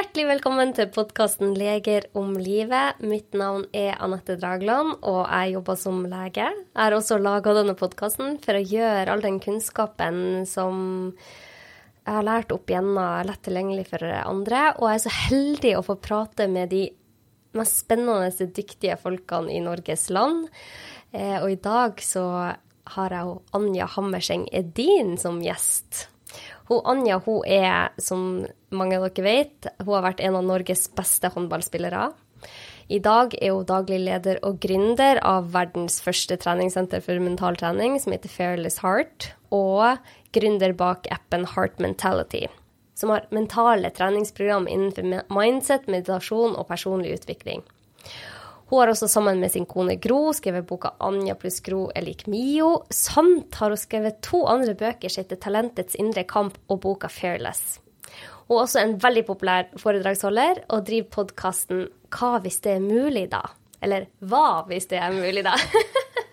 Hjertelig velkommen til podkasten Leger om livet. Mitt navn er Anette Dragland, og jeg jobber som lege. Jeg har også laga denne podkasten for å gjøre all den kunnskapen som jeg har lært opp gjennom lett tilgjengelig for andre. Og jeg er så heldig å få prate med de mest spennende, dyktige folkene i Norges land. Eh, og i dag så har jeg Anja Hammerseng Edin som gjest. Hun Anja hun er, som mange av dere vet, hun har vært en av Norges beste håndballspillere. I dag er hun daglig leder og gründer av verdens første treningssenter for mental trening, som heter Fairless Heart, og gründer bak appen Heart Mentality, som har mentale treningsprogram innenfor mindset, meditasjon og personlig utvikling. Hun har også sammen med sin kone Gro skrevet boka 'Anja pluss Gro er lik Mio', samt har hun skrevet to andre bøker som heter 'Talentets indre kamp' og boka 'Fearless'. Hun er også en veldig populær foredragsholder og driver podkasten 'Hva hvis det er mulig', da? Eller 'Hva hvis det er mulig', da?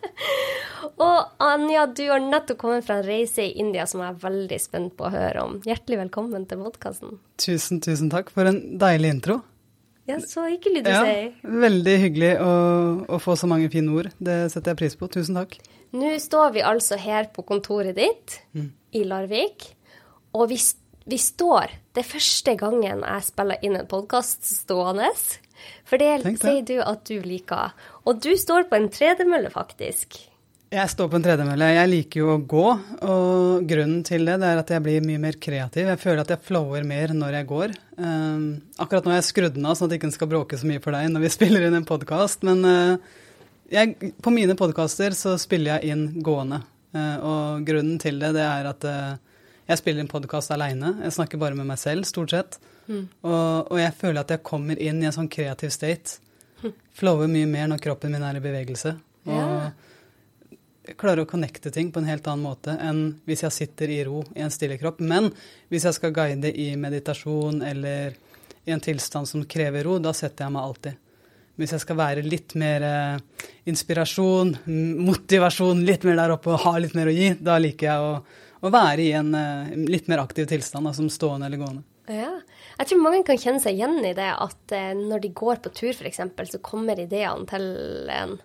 og Anja, du har nettopp kommet fra en reise i India som jeg er veldig spent på å høre om. Hjertelig velkommen til podkasten. Tusen, tusen takk for en deilig intro. Ja, så hyggelig du ja, sier. Veldig hyggelig å, å, få så mange fine ord. Det setter jeg pris på. Tusen takk. Nå står vi altså her på kontoret ditt mm. i Larvik, og vi, vi, står Det er første gangen jeg spiller inn en podkast stående. For det sier du at du liker. Og du står på en tredemølle, faktisk. Jeg står på en tredemølle. Jeg liker jo å gå, og grunnen til det, det er at jeg blir mye mer kreativ. Jeg føler at jeg flower mer når jeg går. Um, akkurat nå har jeg skrudd den av, sånn at det ikke skal bråke så mye for deg når vi spiller inn en podkast. Men uh, jeg, på mine podkaster så spiller jeg inn gående. Uh, og grunnen til det, det er at uh, jeg spiller en podkast aleine. Jeg snakker bare med meg selv, stort sett. Mm. Og, og, jeg føler at jeg kommer inn i en sånn kreativ state. Hm. Flower mye mer når kroppen min er i bevegelse. Klarer å connecte ting på en helt annen måte enn hvis jeg sitter i ro i en stille kropp. Men hvis jeg skal guide i meditasjon eller i en tilstand som krever ro, da setter jeg meg alltid. Hvis jeg skal være litt mer eh, inspirasjon, motivasjon, litt mer der oppe og ha litt mer å gi, da liker jeg å, å være i en eh, litt mer aktiv tilstand, som stående eller gående. Ja. Jeg tror mange kan kjenne seg igjen i det at eh, når de går på tur, f.eks., så kommer ideene til en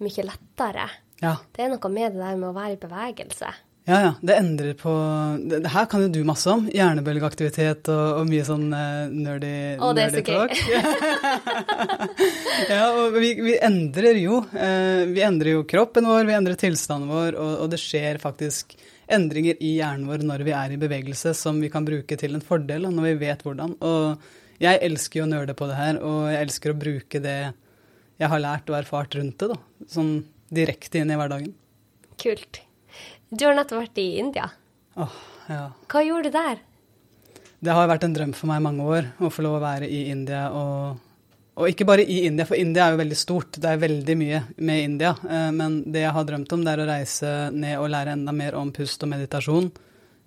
mye lettere. Ja. Det er noe med det der med å være i bevegelse. Ja, ja. Det endrer på det, det her kan jo du masse om. Hjernebølgeaktivitet og, og mye sånn uh, nerdy, er så gøy. ja, og vi, vi, endrer jo. Uh, vi endrer jo kroppen vår, vi endrer tilstanden vår, og, og, det skjer faktisk endringer i hjernen vår når vi er i bevegelse som vi kan bruke til en fordel, når vi vet hvordan. Og jeg elsker jo å nerde på det her, og jeg elsker å bruke det jeg har lært og erfart rundt det. da. Sånn direkte inn i hverdagen. Kult. Du har nettopp vært i India. Åh, ja. Hva gjorde du der? Det har vært en drøm for meg i mange år å få lov å være i India. Og, og, ikke bare i India, for India er jo veldig stort. Det er veldig mye med India. Eh, men det jeg har drømt om, det er å reise ned og lære enda mer om pust og meditasjon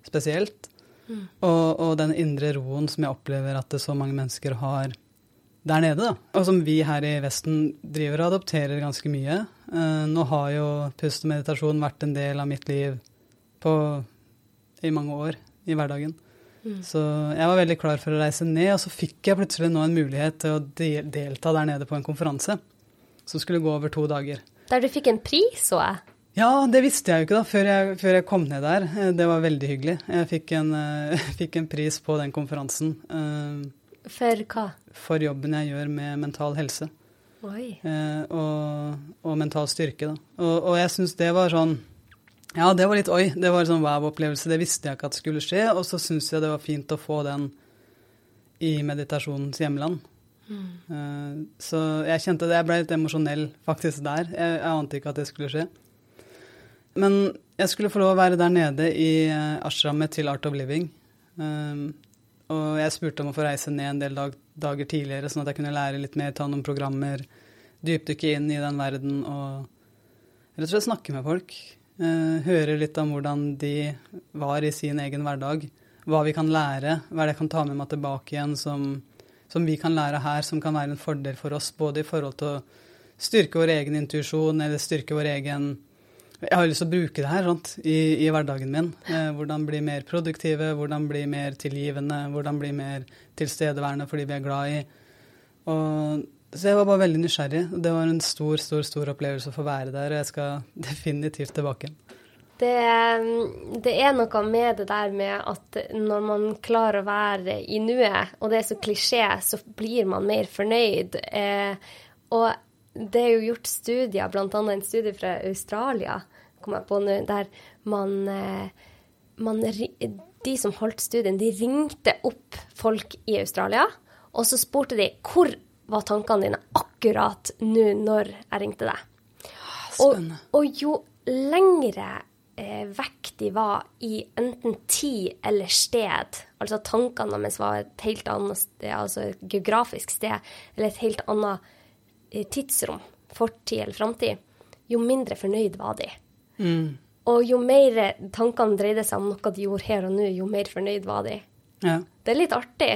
spesielt. Mm. Og, og den indre roen som jeg opplever at så mange mennesker har der nede, da. Og som vi her i Vesten driver og adopterer ganske mye. Uh, nå har jo pust og meditasjon vært en del av mitt liv på, i mange år i hverdagen. Mm. Så jeg var veldig klar for å reise ned, og så fikk jeg plutselig nå en mulighet til å de delta der nede på en konferanse som skulle gå over to dager. Der du fikk en pris, så jeg? Ja, det visste jeg jo ikke da, før jeg, før jeg, kom ned der. Eh, det var veldig hyggelig. Jeg fikk en, uh, fikk en pris på den konferansen. For hva? For jobben jeg gjør med mental helse. Eh, og, og, mental styrke, da. Og, og jeg syns det var sånn Ja, det var litt oi. Det var en sånn wow-opplevelse. Det visste jeg ikke at skulle skje. Og så syns jeg det var fint å få den i meditasjonens hjemland. Mm. Eh, så jeg kjente det. Jeg ble litt emosjonell faktisk der. Jeg, jeg ante ikke at det skulle skje. Men jeg skulle få lov å være der nede i ashramet ashrammet til Art of Living. Um, og jeg spurte om å få reise ned en del dag, dager tidligere, sånn at jeg kunne lære litt mer, ta noen programmer, dypdykke inn i den verden og rett og slett snakke med folk. Eh, høre litt om hvordan de var i sin egen hverdag. Hva vi kan lære, hva er det jeg kan ta med meg tilbake igjen som, som vi kan lære her, som kan være en fordel for oss, både i forhold til å styrke vår egen intuisjon eller styrke vår egen Jeg har lyst til å bruke det her sant, i, i hverdagen min. Eh, hvordan bli mer produktive, hvordan bli mer tilgivende, hvordan bli mer tilstedeværende fordi vi er glad i. Og, så jeg var bare veldig nysgjerrig. Det var en stor, stor, stor opplevelse å få være der, og jeg skal definitivt tilbake. Det, det, er noe med det der med at når man klarer å være i nuet, og det er så klisjé, så blir man mer fornøyd. Eh, og det er jo gjort studier, bl.a. en studie fra Australia, kom jeg på nå, der man, eh, man, De som holdt studien, de ringte opp folk i Australia, og så spurte de hvor var tankene dine akkurat nå når jeg ringte deg. Og, og jo lengre eh, vekk de var i enten tid eller sted, altså tankene deres var et helt annet sted, altså et geografisk sted, eller et helt annet eh, tidsrom, fortid eller framtid, jo mindre fornøyd var de. Mm. Og jo mer tankene dreide seg om noe de gjorde her og nå, jo mer fornøyd var de. Ja. Det er litt artig.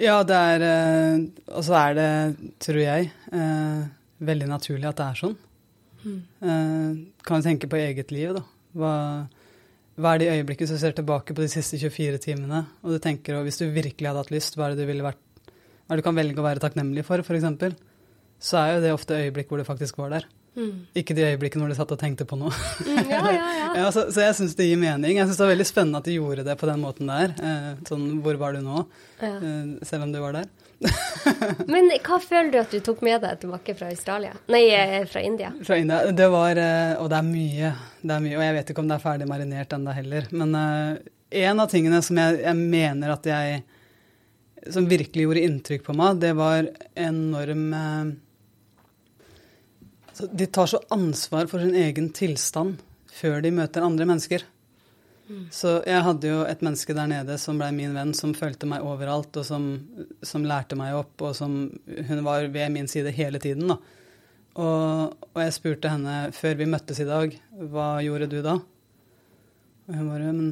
Ja, det er eh, Og så er det, tror jeg, eh, veldig naturlig at det er sånn. Mm. Eh, kan du tenke på eget liv, da. Hva, hva er det i øyeblikket som ser tilbake på de siste 24 timene, og du tenker, og hvis du virkelig hadde hatt lyst, hva er det du ville vært Hva er det du kan velge å være takknemlig for, f.eks., så er jo det ofte øyeblikk hvor du faktisk var der. Mm. Ikke de øyeblikkene hvor du satt og tenkte på noe. Mm, ja, ja, ja. ja så, så, jeg syns det gir mening. Jeg syns det var veldig spennende at de gjorde det på den måten der. Eh, sånn, hvor var du nå? Eh, selv om du var der. Men hva føler du at du tok med deg tilbake fra Australia? Nei, eh, fra India? Fra India. Det var eh, Og det er mye. Det er mye og jeg vet ikke om det er ferdig marinert ennå heller. Men uh, en av tingene som jeg, jeg, mener at jeg Som virkelig gjorde inntrykk på meg, det var enorm uh, De tar så ansvar for sin egen tilstand før de møter andre mennesker. Så jeg hadde jo et menneske der nede som blei min venn, som fulgte meg overalt, og som, som, lærte meg opp, og som Hun var ved min side hele tiden, da. Og, og, jeg spurte henne før vi møttes i dag, hva gjorde du da? Og hun bare Men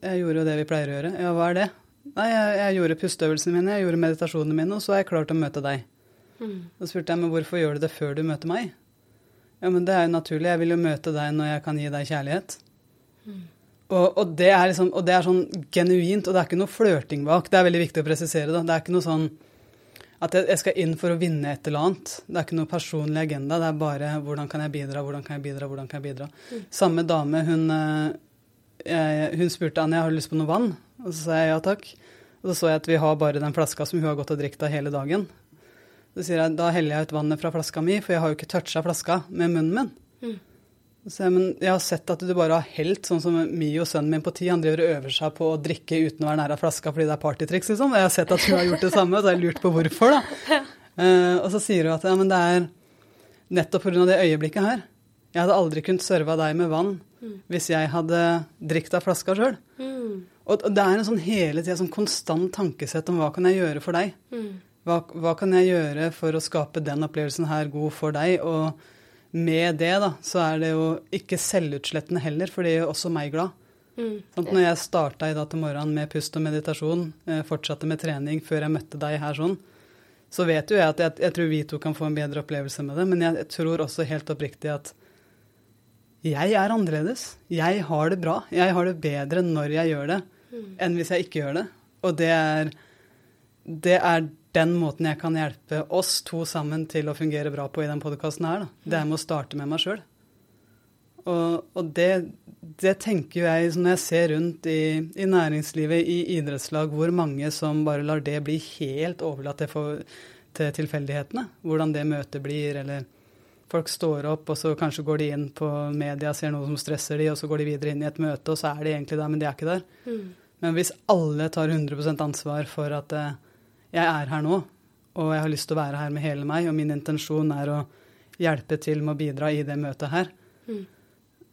jeg gjorde jo det vi pleier å gjøre. Ja, hva er det? Nei, jeg, jeg gjorde pusteøvelsene mine, jeg gjorde meditasjonene mine, og så er jeg klar til å møte deg. Mm. Så spurte jeg, men hvorfor gjør du det før du møter meg? Ja, men det er jo naturlig, jeg vil jo møte deg når jeg kan gi deg kjærlighet. Mm. Og, og, det liksom, og, det er sånn genuint, og det er ikke noe flørting bak. Det er veldig viktig å presisere. Da. Det er ikke noe sånn at jeg, jeg, skal inn for å vinne et eller annet. Det er ikke noe personlig agenda. Det er bare hvordan kan jeg bidra, hvordan kan jeg bidra, hvordan kan jeg bidra. Mm. Samme dame, hun, eh, jeg, hun spurte Anja, jeg du lyst på noe vann. Og så sa jeg ja takk. Og så så jeg at vi har bare den flaska som hun har gått og drukket av hele dagen. Så sier jeg da heller jeg ut vannet fra flaska mi, for jeg har jo ikke toucha flaska med munnen min. Mm. Så, men jeg har sett at du bare har helt, sånn som Mio, sønnen min på ti, han driver og øver seg på å drikke uten å være nær av flaska fordi det er partytriks, liksom. Jeg har sett at hun har gjort det samme, så jeg har lurt på hvorfor, da. Uh, og så sier hun at ja, men det er nettopp pga. det øyeblikket her. Jeg hadde aldri kunnet serva deg med vann mm. hvis jeg hadde drukket av flaska sjøl. Mm. Og det er en sånn hele tida sånn konstant tankesett om hva kan jeg gjøre for deg? Mm. Hva, hva, kan jeg gjøre for å skape den opplevelsen her god for deg? og med det, da, så er det jo ikke selvutslettende heller, for det gjør også meg glad. Mm. Sånn, når jeg starta i dag til morgenen med pust og meditasjon, eh, fortsatte med trening før jeg møtte deg her sånn, så vet jo jeg at jeg, jeg, tror vi to kan få en bedre opplevelse med det. Men jeg, tror også helt oppriktig at jeg er annerledes. Jeg har det bra. Jeg har det bedre når jeg gjør det, mm. enn hvis jeg ikke gjør det. Og det er, det er den måten jeg kan hjelpe oss to sammen til å fungere bra på i den podkasten her, da, det er med å starte med meg sjøl. Og, og det, det, tenker jeg når jeg ser rundt i, i, næringslivet, i idrettslag, hvor mange som bare lar det bli helt overlatt til, til tilfeldighetene. Hvordan det møtet blir, eller folk står opp, og så kanskje går de inn på media, ser noe som stresser de, og så går de videre inn i et møte, og så er de egentlig der, men de er ikke der. Mm. Men hvis alle tar 100% ansvar for at eh, jeg er her nå, og jeg har lyst til å være her med hele meg, og min intensjon er å hjelpe til med å bidra i det møtet her, mm.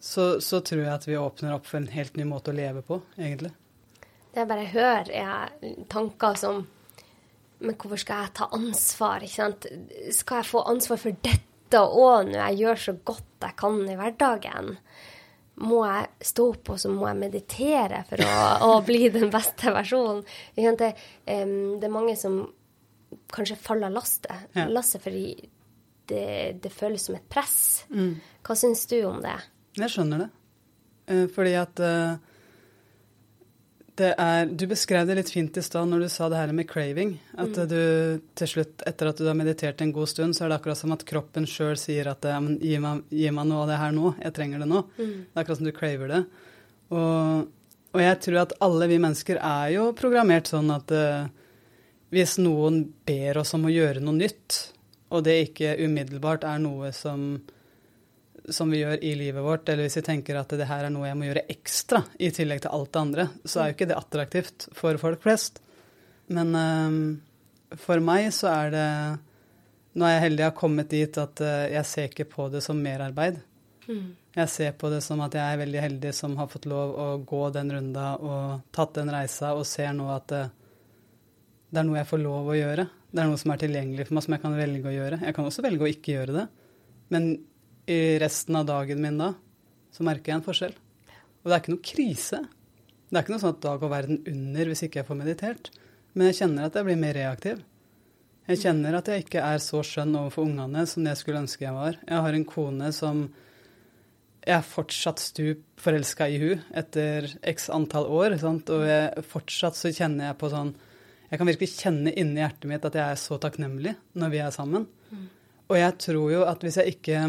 så, så, tror jeg at vi åpner opp for en helt ny måte å leve på, egentlig. Det jeg bare hører, er tanker som Men hvorfor skal jeg ta ansvar, ikke sant? Skal jeg få ansvar for dette òg når jeg gjør så godt jeg kan i hverdagen? Må jeg stå opp og så må jeg meditere for å, å bli den beste versjonen. Det, um, det, er mange som kanskje faller lastet, ja. lastet fordi det, det, føles som et press. Mm. Hva syns du om det? Jeg skjønner det. Eh, fordi at eh, det er Du beskrev det litt fint i stad når du sa det her med craving. At mm. du til slutt, etter at du har meditert en god stund, så er det akkurat som at kroppen sjøl sier at ja, men, gi, meg, gi, meg, noe av det her nå. Jeg trenger det nå. Mm. Det er akkurat som du craver det. Og, og, jeg tror at alle vi mennesker er jo programmert sånn at uh, hvis noen ber oss om å gjøre noe nytt, og det ikke umiddelbart er noe som som vi gjør i livet vårt, eller hvis vi tenker at det her er noe jeg må gjøre ekstra i tillegg til alt det andre, så er jo ikke det attraktivt for folk flest. Men uh, for meg så er det Nå er jeg heldig jeg har kommet dit at uh, jeg ser ikke på det som merarbeid. Mm. Jeg ser på det som at jeg er veldig heldig som har fått lov å gå den runda og tatt den reisa, og ser nå at uh, det er noe jeg får lov å gjøre. Det er noe som er tilgjengelig for meg, som jeg kan velge å gjøre. Jeg kan også velge å ikke gjøre det. Men i resten av dagen min da, så merker jeg en forskjell. Og det er ikke noe krise. Det er ikke noe sånn at da går verden under hvis ikke jeg får meditert. Men jeg kjenner at jeg blir mer reaktiv. Jeg kjenner at jeg ikke er så skjønn overfor ungene som jeg skulle ønske jeg var. Jeg har en kone som jeg er fortsatt stup forelska i hun etter x antall år. Sant? Og jeg, fortsatt så kjenner jeg på sånn Jeg kan virkelig kjenne inni hjertet mitt at jeg er så takknemlig når vi er sammen. Mm. Og jeg tror jo at hvis jeg ikke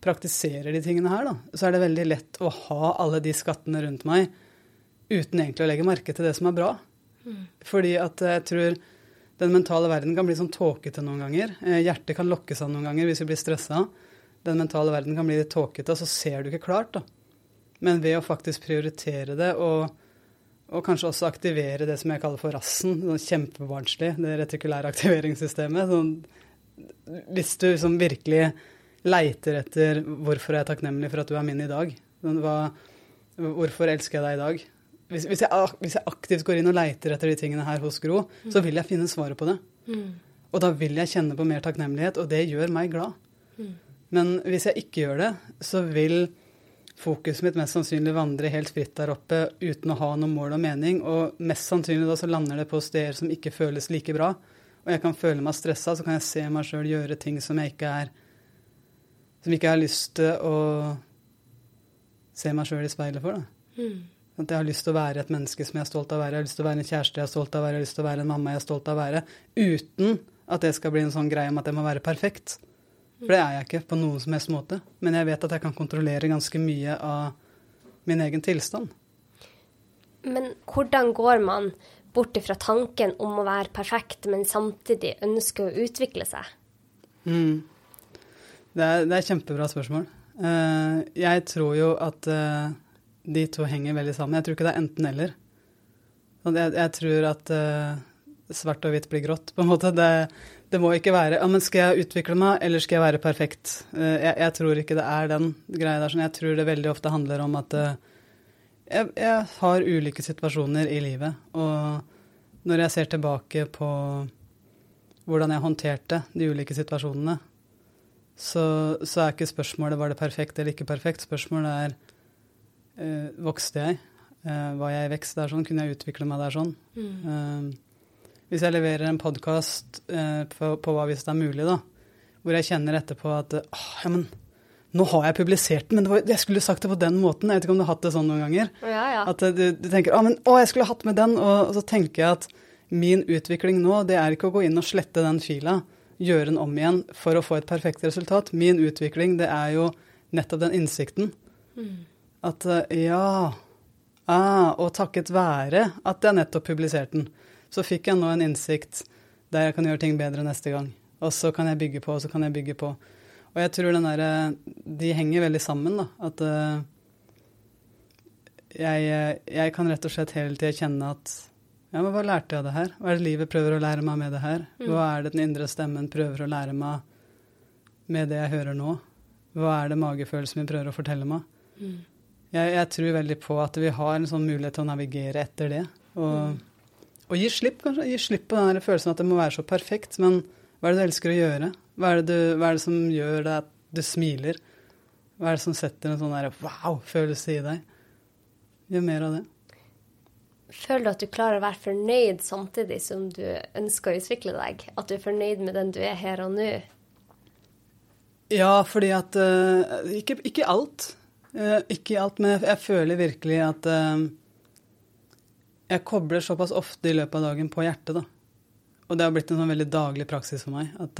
praktiserer de tingene her, da, så er det veldig lett å ha alle de skattene rundt meg uten egentlig å legge merke til det som er bra. Mm. Fordi at jeg tror den mentale verden kan bli sånn tåkete noen ganger. Eh, hjertet kan lokkes av noen ganger hvis vi blir stressa. Den mentale verden kan bli litt tåkete, og så ser du ikke klart, da. Men ved å faktisk prioritere det og, og kanskje også aktivere det som jeg kaller for rassen, sånn kjempebarnslig, det retikulære aktiveringssystemet sånn, Hvis du liksom virkelig leiter etter hvorfor jeg er takknemlig for at du er min i dag. Hva, hvorfor elsker jeg deg i dag? Hvis, hvis, jeg, hvis, jeg, aktivt går inn og leiter etter de tingene her hos Gro, mm. så vil jeg finne svaret på det. Mm. Og da vil jeg kjenne på mer takknemlighet, og det gjør meg glad. Mm. Men hvis jeg ikke gjør det, så vil fokuset mitt mest sannsynlig vandre helt fritt der oppe uten å ha noe mål og mening, og mest sannsynlig da så lander det på steder som ikke føles like bra. Og jeg kan føle meg stressa, så kan jeg se meg sjøl gjøre ting som jeg ikke er som ikke jeg har lyst til å se meg sjøl i speilet for. Da. Mm. At jeg har lyst til å være et menneske som jeg er stolt av å være. Jeg har lyst til å være en kjæreste jeg er stolt av å være. Jeg har lyst til å være en mamma jeg er stolt av å være. Uten at det skal bli en sånn greie om at jeg må være perfekt. For det er jeg ikke på noen som helst måte. Men jeg vet at jeg kan kontrollere ganske mye av min egen tilstand. Men hvordan går man bort fra tanken om å være perfekt, men samtidig ønske å utvikle seg? Mm. Det er, det er kjempebra spørsmål. Uh, jeg tror jo at uh, de to henger veldig sammen. Jeg tror ikke det er enten-eller. Jeg, jeg, tror at uh, svart og hvitt blir grått, på en måte. Det, det må ikke være ja, men skal jeg utvikle meg, eller skal jeg være perfekt? Jeg, jeg, tror ikke det er den greia der. Sånn. Jeg tror det veldig ofte handler om at jeg, jeg har ulike situasjoner i livet. Og når jeg ser tilbake på hvordan jeg håndterte de ulike situasjonene, så, så, er ikke spørsmålet var det perfekt eller ikke perfekt. Spørsmålet er eh, vokste jeg? Eh, var jeg i vekst der sånn? Kunne jeg utvikle meg der sånn? Mm. Eh, hvis jeg leverer en podkast eh, på, på, hva hvis det er mulig, da, hvor jeg kjenner etterpå at ja, men nå har jeg publisert den, men var, jeg skulle sagt det på den måten. Jeg vet ikke om du har hatt det sånn noen ganger. Ja, ja. At du, du tenker å, men, å, jeg skulle hatt med den. Og, og så tenker jeg at min utvikling nå, det er ikke å gå inn og slette den fila gjøre den om igjen for å få et perfekt resultat. Min utvikling, det er jo nettopp den innsikten. Mm. At eh, ja ah, Og takket være at jeg nettopp publiserte den, så fikk jeg nå en innsikt der jeg kan gjøre ting bedre neste gang. Og så kan jeg bygge på, og så kan jeg bygge på. Og jeg tror den derre De henger veldig sammen, da. At uh, jeg, jeg, kan rett og slett hele tida kjenne at ja, men hva lærte jeg av det her? Hva er det livet prøver å lære meg med det her? Mm. Hva er det den indre stemmen prøver å lære meg med det jeg hører nå? Hva er det magefølelsen min prøver å fortelle meg? Mm. Jeg, jeg, tror veldig på at vi har en sånn mulighet til å navigere etter det. Og, mm. og gi slipp, kanskje. Gi slipp på den følelsen at det må være så perfekt. Men hva er det du elsker å gjøre? Hva er det, du, hva er det som gjør deg at du smiler? Hva er det som setter en sånn wow-følelse i deg? Gjør mer av det. Føler du at du klarer å være fornøyd samtidig som du ønsker å utvikle deg? At du er fornøyd med den du er her og nå? Ja, fordi at uh, ikke, ikke, alt. Uh, ikke alt, men jeg, jeg føler virkelig at uh, jeg kobler såpass ofte i løpet av dagen på hjertet, da. Og det har blitt en sånn veldig daglig praksis for meg. At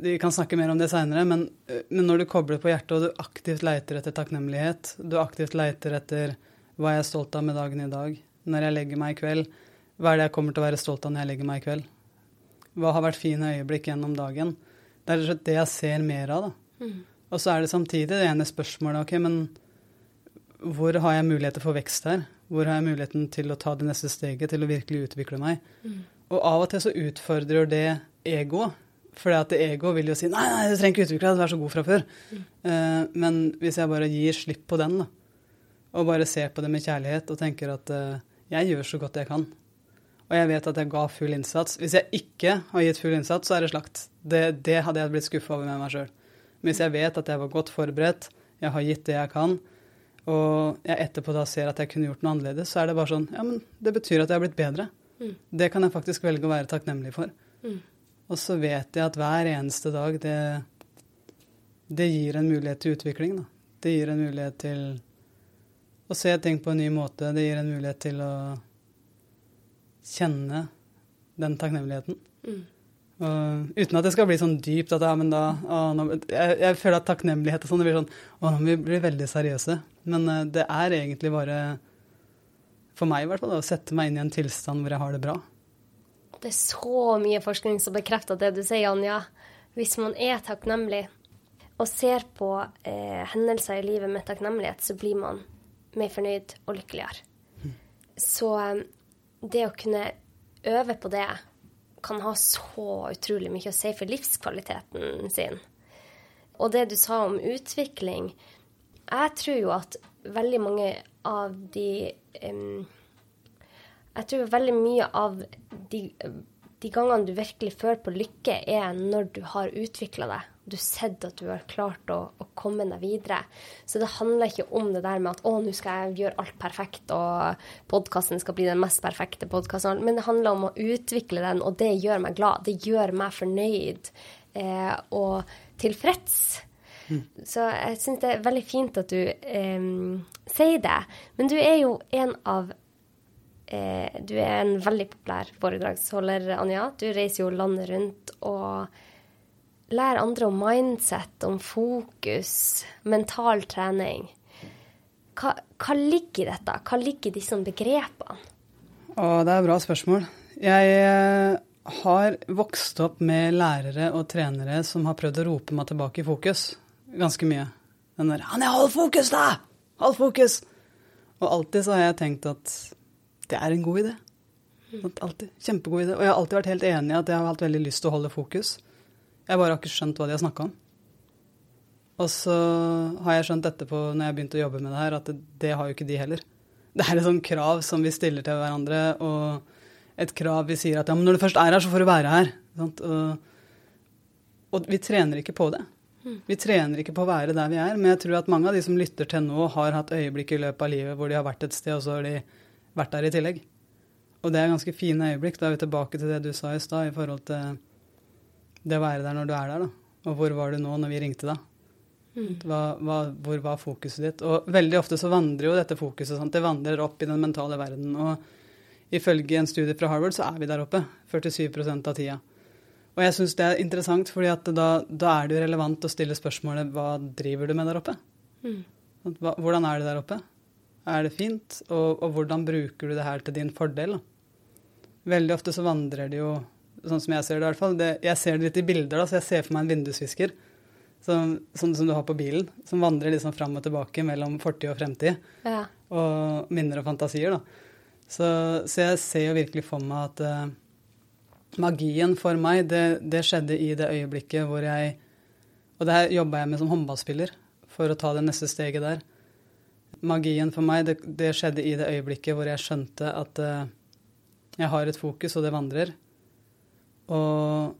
Vi kan snakke mer om det seinere, men, men når du kobler på hjertet, og du aktivt leiter etter takknemlighet, du aktivt leiter etter hva er jeg stolt av med dagen i dag, når jeg legger meg i kveld, hva er det jeg kommer til å være stolt av når jeg legger meg i kveld? Hva har vært fine øyeblikk gjennom dagen? Det er rett og slett det jeg ser mer av, da. Mm. Og så er det samtidig det ene spørsmålet OK, men hvor har jeg muligheter for vekst her? Hvor har jeg muligheten til å ta det neste steget, til å virkelig utvikle meg? Mm. Og av og til så utfordrer det egoet. For at ego vil jo si nei, nei, du trenger ikke utvikle deg, du er så god fra før. Mm. Uh, men hvis jeg bare gir slipp på den, da, og bare ser på det med kjærlighet og tenker at uh, jeg gjør så godt jeg kan, og jeg vet at jeg ga full innsats Hvis jeg ikke har gitt full innsats, så er det slakt. Det, det hadde jeg blitt skuffa over med meg sjøl. Men hvis jeg vet at jeg var godt forberedt, jeg har gitt det jeg kan, og jeg etterpå da ser at jeg kunne gjort noe annerledes, så er det bare sånn Ja, men det betyr at jeg har blitt bedre. Mm. Det kan jeg faktisk velge å være takknemlig for. Mm. Og så vet jeg at hver eneste dag, det, det gir en mulighet til utvikling, da. Det gir en mulighet til å se ting på en ny måte. Det gir en mulighet til å kjenne den takknemligheten. Mm. Og, uten at det skal bli sånn dypt at ja, men da å, nå, jeg, jeg, føler at takknemlighet og sånn, det blir sånn Å, nå må vi veldig seriøse. Men uh, det er egentlig bare, for meg i hvert fall, å sette meg inn i en tilstand hvor jeg har det bra. Det er så mye forskning som bekrefter det du sier, Anja. Hvis man er takknemlig og ser på eh, hendelser i livet med takknemlighet, så blir man mer fornøyd og lykkeligere. Så eh, det å kunne øve på det kan ha så utrolig mye å si for livskvaliteten sin. Og det du sa om utvikling Jeg tror jo at veldig mange av de um, Jeg tror veldig mye av de, de gangene du virkelig føler på lykke, er når du har utvikla deg. Du har sett at du har klart å, å, komme deg videre. Så det handler ikke om det der med at å, nå skal jeg gjøre alt perfekt, og podkasten skal bli den mest perfekte podkasten. Men det handler om å utvikle den, og det gjør meg glad. Det gjør meg fornøyd eh, og tilfreds. Mm. Så jeg syns det er veldig fint at du eh, sier det. Men du er jo en av eh, Du er en veldig populær foredragsholder, Anja. Du reiser jo landet rundt og lærer andre om mindset, om fokus, mental trening. Hva, hva ligger i dette? Hva ligger i disse begrepene? Å, det er et bra spørsmål. Jeg har vokst opp med lærere og trenere som har prøvd å rope meg tilbake i fokus ganske mye. Den der 'Anja, hold fokus, da! Hold fokus!' Og alltid så har jeg tenkt at det er en god idé. Alltid. Kjempegod idé. Og jeg har alltid vært helt enig i at jeg har hatt veldig lyst til å holde fokus. Jeg bare har ikke skjønt hva de har snakka om. Og så har jeg skjønt etterpå, når jeg begynte å jobbe med det her, at det, det har jo ikke de heller. Det er et sånt krav som vi stiller til hverandre, og et krav vi sier at ja, men når du først er her, så får du være her. Og, og, vi trener ikke på det. Vi trener ikke på å være der vi er, men jeg tror at mange av de som lytter til nå, har hatt øyeblikk i løpet av livet hvor de har vært et sted, og så har de vært der i tillegg. Og det er ganske fine øyeblikk. Da er vi tilbake til det du sa i stad i forhold til det å være der når du er der, da. Og hvor var du nå når vi ringte da? Mm. Hva, hva, hvor var fokuset ditt? Og veldig ofte så vandrer jo dette fokuset. Sant? Det vandrer opp i den mentale verden. Og ifølge en studie fra Harvard så er vi der oppe 47% av tida. Og jeg syns det er interessant, fordi at da, da, er det jo relevant å stille spørsmålet hva driver du med der oppe? Mm. Hva, hvordan er det der oppe? Er det fint? Og, og, hvordan bruker du det her til din fordel? Da? Veldig ofte så vandrer det jo sånn som jeg ser det i hvert fall. Det, jeg ser det litt i bilder, da, så jeg ser for meg en vindusvisker. Som, sånn som du har på bilen, som vandrer liksom fram og tilbake mellom fortid og fremtid. Ja. Og minner og fantasier, da. Så, så, jeg ser jo virkelig for meg at uh, magien for meg, det, det, skjedde i det øyeblikket hvor jeg Og det her jobba jeg med som håndballspiller, for å ta det neste steget der. Magien for meg, det, det skjedde i det øyeblikket hvor jeg skjønte at uh, jeg har et fokus, og det vandrer. Og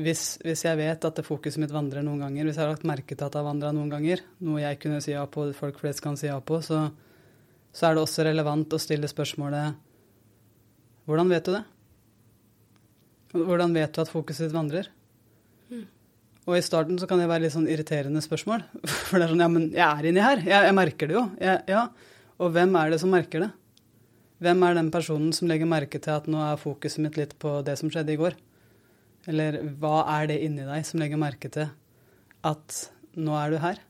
hvis, hvis, jeg vet at det fokuset mitt vandrer noen ganger, hvis jeg har lagt merke til at det har vandra noen ganger, noe jeg kunne si ja på, folk flest kan si ja på, så, så er det også relevant å stille spørsmålet Hvordan vet du det? Hvordan vet du at fokuset ditt vandrer? Mm. Og i starten så kan det være litt sånn irriterende spørsmål. For det er sånn Ja, men jeg er inni her. Jeg, jeg merker det jo. Jeg, ja. Og hvem er det som merker det? Hvem er den personen som legger merke til at nå er fokuset mitt litt på det som skjedde i går? Eller hva er det inni deg som legger merke til at nå er du her?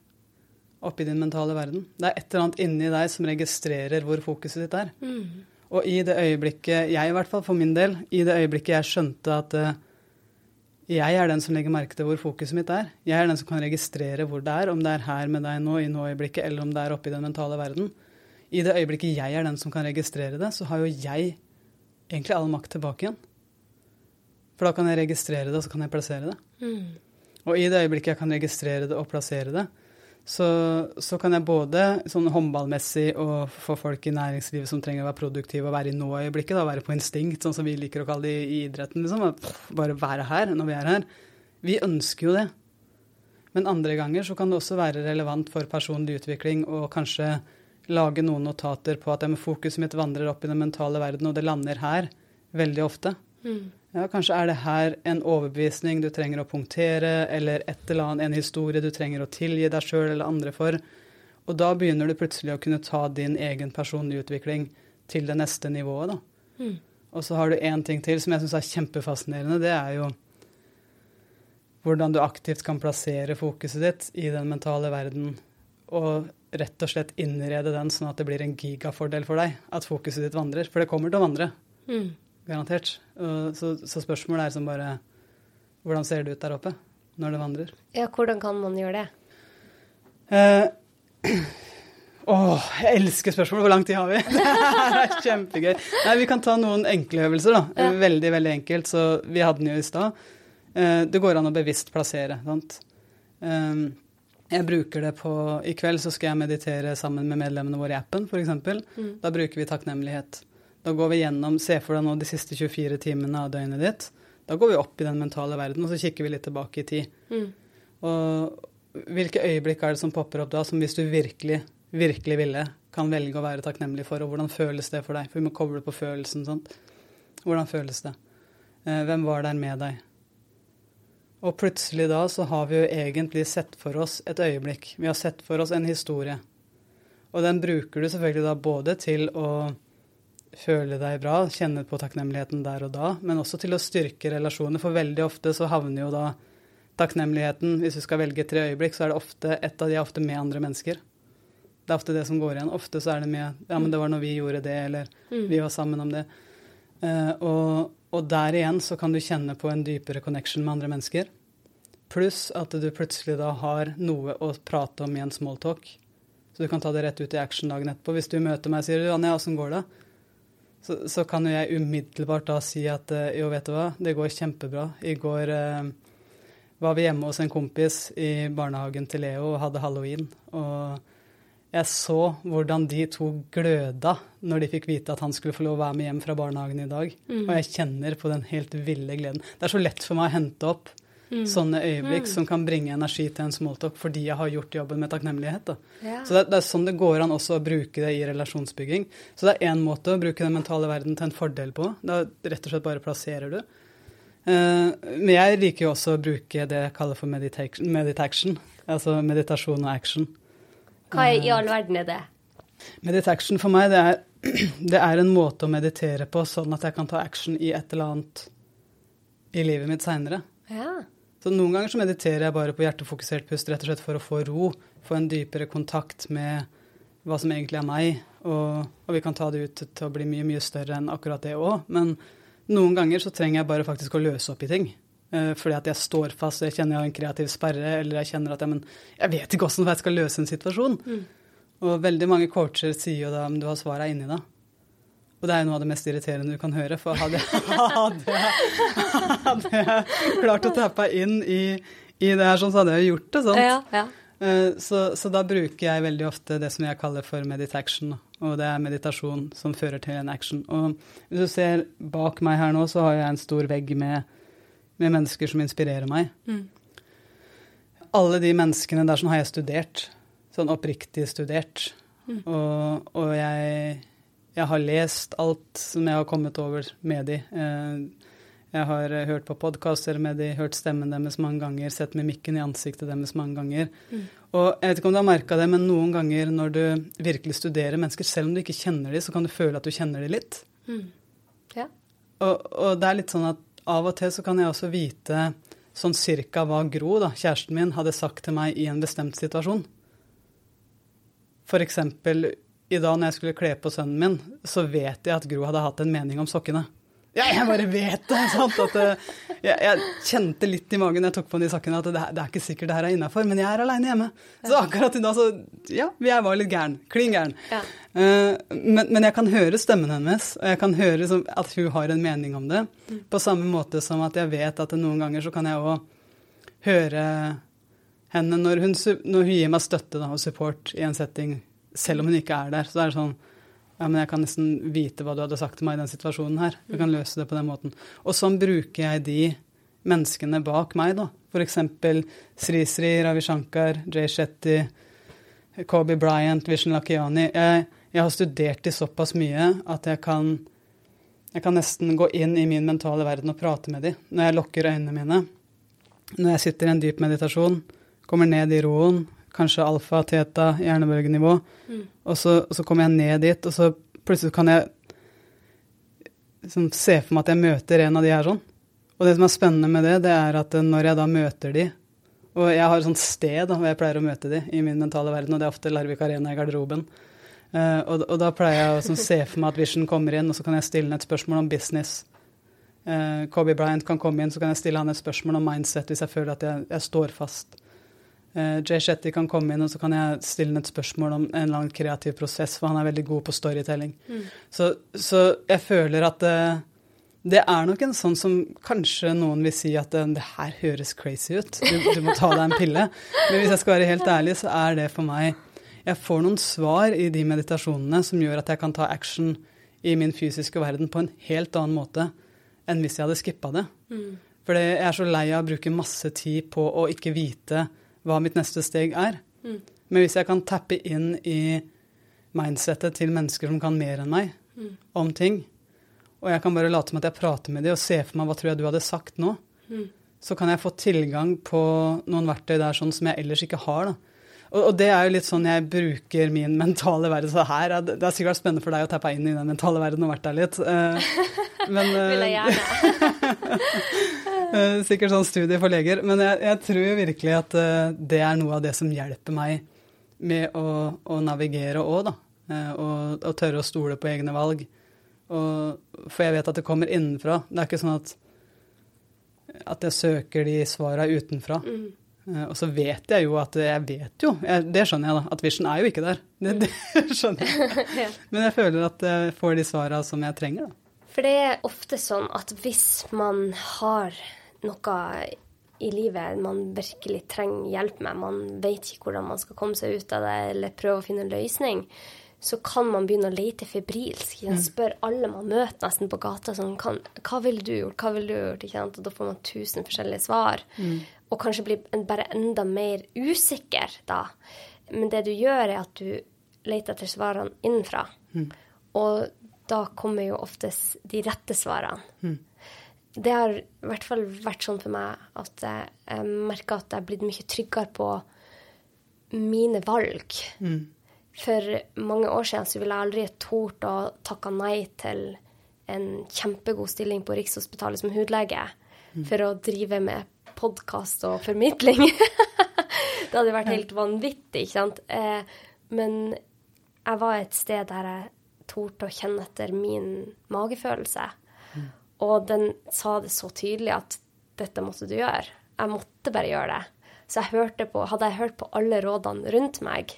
Oppi din mentale verden. Det er et eller annet inni deg som registrerer hvor fokuset ditt er. Mm. Og i det øyeblikket, jeg i hvert fall for min del, i det øyeblikket jeg skjønte at uh, jeg er den som legger merke til hvor fokuset mitt er. Jeg er den som kan registrere hvor det er, om det er her med deg nå i nå-øyeblikket, eller om det er oppi den mentale verden. I det øyeblikket jeg er den som kan registrere det, så har jo jeg egentlig all makt tilbake igjen. For da kan jeg registrere det, og så kan jeg plassere det. Mm. Og i det øyeblikket jeg kan registrere det og plassere det, så, så, kan jeg både sånn håndballmessig og for folk i næringslivet som trenger å være produktive og være i nå-øyeblikket, da, være på instinkt, sånn som vi liker å kalle det i, idretten, liksom, bare være her når vi er her. Vi ønsker jo det. Men andre ganger så kan det også være relevant for personlig utvikling og kanskje lage noen notater på at fokuset mitt vandrer opp i den mentale verden, og det lander her veldig ofte. Mm. Ja, kanskje er det her en overbevisning du trenger å punktere, eller et eller annet, en historie du trenger å tilgi deg sjøl eller andre for. Og da begynner du plutselig å kunne ta din egen personlige utvikling til det neste nivået, da. Mm. Og så har du én ting til som jeg syns er kjempefascinerende. Det er jo hvordan du aktivt kan plassere fokuset ditt i den mentale verden og rett og slett innrede den sånn at det blir en gigafordel for deg at fokuset ditt vandrer. For det kommer til å vandre. Mm. Garantert. Så, så, spørsmålet er som bare Hvordan ser det ut der oppe når det vandrer? Ja, hvordan kan man gjøre det? Eh, åh, jeg elsker spørsmål. Hvor lang tid har vi? det er kjempegøy. Nei, Vi kan ta noen enkle øvelser, da. Ja. Veldig, veldig enkelt. Så vi hadde den jo i stad. Eh, det går an å bevisst plassere. sant? Um, jeg bruker det på I kveld så skal jeg meditere sammen med medlemmene våre i appen, f.eks. Mm. Da bruker vi takknemlighet. Da går vi gjennom Se for deg nå de siste 24 timene av døgnet ditt. Da går vi opp i den mentale verden, og så kikker vi litt tilbake i tid. Mm. Og hvilke øyeblikk er det som popper opp da, som hvis du virkelig, virkelig ville, kan velge å være takknemlig for, og hvordan føles det for deg? For vi må koble på følelsen, sant. Hvordan føles det? Eh, hvem var der med deg? Og plutselig da så har vi jo egentlig sett for oss et øyeblikk. Vi har sett for oss en historie. Og den bruker du selvfølgelig da både til å føle deg bra, kjenne på takknemligheten der og da, men også til å styrke relasjoner. For veldig ofte så havner jo da takknemligheten Hvis du skal velge tre øyeblikk, så er det ofte et av de er ofte med andre mennesker. Det er ofte det som går igjen. Ofte så er det med Ja, men det var når vi gjorde det, eller mm. vi var sammen om det. Uh, og, og der igjen så kan du kjenne på en dypere connection med andre mennesker. Pluss at du plutselig da har noe å prate om i en smalltalk. Så du kan ta det rett ut i action dagen etterpå. Hvis du møter meg og sier du, 'Anja, åssen går det?' Så, så, kan jo jeg umiddelbart da si at eh, jo, vet du hva, det går kjempebra. I går eh, var vi hjemme hos en kompis i barnehagen til Leo og hadde halloween. Og jeg så hvordan de to gløda når de fikk vite at han skulle få lov å være med hjem fra barnehagen i dag. Mm. Og jeg kjenner på den helt ville gleden. Det er så lett for meg å hente opp mm. sånne øyeblikk mm. som kan bringe energi til en smalltalk fordi jeg har gjort jobben med takknemlighet. Ja. Så det, det, er sånn det går an også å bruke det i relasjonsbygging. Så det er én måte å bruke den mentale verden til en fordel på. Da rett og slett bare plasserer du. Uh, men jeg liker jo også å bruke det jeg kaller for meditation, meditation altså meditasjon og action. Hva i all verden er det? Meditation for meg, det er, det er, en måte å meditere på sånn at jeg kan ta action i et eller annet i livet mitt seinere. Ja. Så noen ganger så mediterer jeg bare på hjertefokusert pust rett og slett for å få ro, få en dypere kontakt med hva som egentlig er meg. Og, og vi kan ta det ut til å bli mye, mye større enn akkurat det òg. Men noen ganger så trenger jeg bare faktisk å løse opp i ting. Eh, fordi at jeg står fast, jeg kjenner jeg har en kreativ sperre, eller jeg kjenner at jeg, men, jeg vet ikke åssen jeg skal løse en situasjon. Mm. Og veldig mange coacher sier jo da om du har svaret inni da. Og det er jo noe av det mest irriterende du kan høre, for hadde, hadde, hadde jeg klart å tappe inn i, i, det her sånn, så hadde jeg jo gjort det sånn. Ja, ja. Eh, så, så, da bruker jeg veldig ofte det som jeg kaller for meditation. Og det er meditasjon som fører til en action. Og hvis du ser bak meg her nå, så har jeg en stor vegg med med mennesker som inspirerer meg. Mm. Alle de menneskene der sånn har jeg studert. Sånn oppriktig studert. Mm. Og, og jeg, jeg, har lest alt som jeg har kommet over med de. Eh, Jeg har eh, hørt på podkaster med de, hørt stemmen deres mange ganger, sett mimikken i ansiktet deres mange ganger. Mm. Og jeg vet ikke om du har merka det, men noen ganger når du virkelig studerer mennesker, selv om du ikke kjenner dem, så kan du føle at du kjenner dem litt. Mm. Ja. Og, og, det er litt sånn at av og til så kan jeg også vite sånn cirka hva Gro, da, kjæresten min, hadde sagt til meg i en bestemt situasjon. For eksempel i dag når jeg skulle kle på sønnen min, så vet jeg at Gro hadde hatt en mening om sokkene. Ja, jeg bare vet det! sant? At, eh, jeg, jeg, kjente litt i magen jeg tok på de sokkene at det, det er ikke sikkert det her er innafor, men jeg er aleine hjemme. Så akkurat i dag så Ja, jeg var litt gæren. Klin gæren. Ja. Uh, men, men, jeg kan høre stemmen hennes, og jeg kan høre som, at hun har en mening om det. Mm. På samme måte som at jeg vet at noen ganger så kan jeg òg høre henne når hun, når hun, gir meg støtte da, og support i en setting, selv om hun ikke er der. Så er det sånn ja, men jeg kan nesten vite hva du hadde sagt til meg i den situasjonen her. Du kan løse det på den måten. Og sånn bruker jeg de menneskene bak meg, da. F.eks. Sri Sri, Ravi Shankar, Jay Shetty, Kobe Bryant, Vishen Lakiani. Jeg, jeg, har studert de såpass mye at jeg kan, jeg kan nesten gå inn i min mentale verden og prate med de når jeg lukker øynene mine. Når jeg sitter i en dyp meditasjon, kommer ned i roen, kanskje alfa, teta, hjernebølgenivå. Mm. Og, så, og, så, kommer jeg ned dit, og så plutselig kan jeg liksom, se for meg at jeg møter en av de her sånn. Og det som er spennende med det, det er at når jeg da møter de, og jeg har et sånt sted da, hvor jeg pleier å møte de i min mentale verden, og det er ofte Larvik Arena i garderoben. Uh, og, og, da pleier jeg å sånn, se for meg at Vision kommer inn, og så kan jeg stille et spørsmål om business. Uh, Kobe Bryant kan komme inn, så kan jeg stille han et spørsmål om mindset hvis jeg føler at jeg, jeg står fast. Uh, Jay Shetty kan komme inn, og så kan jeg stille ham et spørsmål om en eller annen kreativ prosess, for han er veldig god på storytelling. Mm. Så, så, jeg føler at det, det er nok en sånn som kanskje noen vil si at uh, det her høres crazy ut, du, du, må ta deg en pille. Men hvis jeg skal være helt ærlig, så er det for meg Jeg får noen svar i de meditasjonene som gjør at jeg kan ta action i min fysiske verden på en helt annen måte enn hvis jeg hadde skippa det. Mm. For jeg er så lei av å bruke masse tid på å ikke vite hva mitt neste steg er. Mm. Men hvis jeg kan tappe inn i mindsettet til mennesker som kan mer enn meg mm. om ting, og jeg kan bare late som at jeg prater med dem og se for meg hva tror jeg du hadde sagt nå, mm. så kan jeg få tilgang på noen verktøy der sånn som jeg ellers ikke har. da. Og, det er jo litt sånn jeg bruker min mentale verden. Så her, det er sikkert spennende for deg å tappe inn i den mentale verden og vært der litt. Uh, men, Vil jeg gjerne. Eh, sikkert sånn studie for leger. Men jeg, jeg tror virkelig at uh, det er noe av det som hjelper meg med å, å navigere òg, da. Uh, og, og, tørre å stole på egne valg. Og, for jeg vet at det kommer innenfra. Det er ikke sånn at, at jeg søker de svara utenfra. Mm. Og så vet jeg jo at Jeg vet jo, jeg, det skjønner jeg, da, at Vision er jo ikke der. Det, det skjønner jeg. Men jeg føler at jeg får de svara som jeg trenger, da. For det er ofte sånn at hvis man har noe i livet man virkelig trenger hjelp med, man vet ikke hvordan man skal komme seg ut av det eller prøve å finne en løsning, så kan man begynne å lete febrilsk. Man mm. spør alle man møter nesten på gata sånn Hva ville du gjort? Hva ville du gjort? Ikke sant? Og da får man tusen forskjellige svar. Mm. Og kanskje blir bare enda mer usikker da. Men det du gjør, er at du leter etter svarene innenfra. Mm. Og da kommer jo oftest de rette svarene. Mm det har i hvert fall vært sånn for meg at jeg merker at jeg er blitt mye tryggere på mine valg. Mm. For mange år siden så ville jeg aldri tort å takke nei til en kjempegod stilling på Rikshospitalet som hudlege mm. for å drive med podkast og formidling. det hadde vært helt vanvittig, ikke sant. Eh, men jeg var et sted der jeg torde å kjenne etter min magefølelse. Mm. Og den sa det så tydelig at dette måtte du gjøre. Jeg måtte bare gjøre det. Så jeg på, hadde jeg hørt på alle rådene rundt meg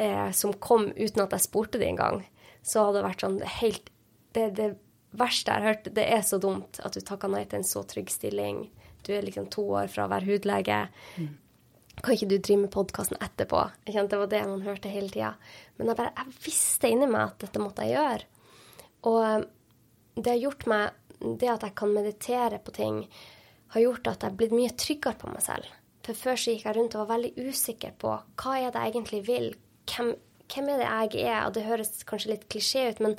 eh, som kom uten at jeg spurte det engang, så hadde det vært sånn helt det, det verste jeg har hørt, det er så dumt at du takka nei til en så trygg stilling. Du er liksom to år fra å være hudlege. Mm. Kan ikke du drive med podkasten etterpå? Det var det man hørte hele tida. Men jeg, bare, jeg visste inni meg at dette måtte jeg gjøre. Og eh, det har gjort meg det at jeg kan meditere på ting, har gjort at jeg er blitt mye tryggere på meg selv. For før så gikk jeg rundt og var veldig usikker på hva er det jeg egentlig vil. Hvem, hvem er det jeg er? Og det høres kanskje litt klisjé ut, men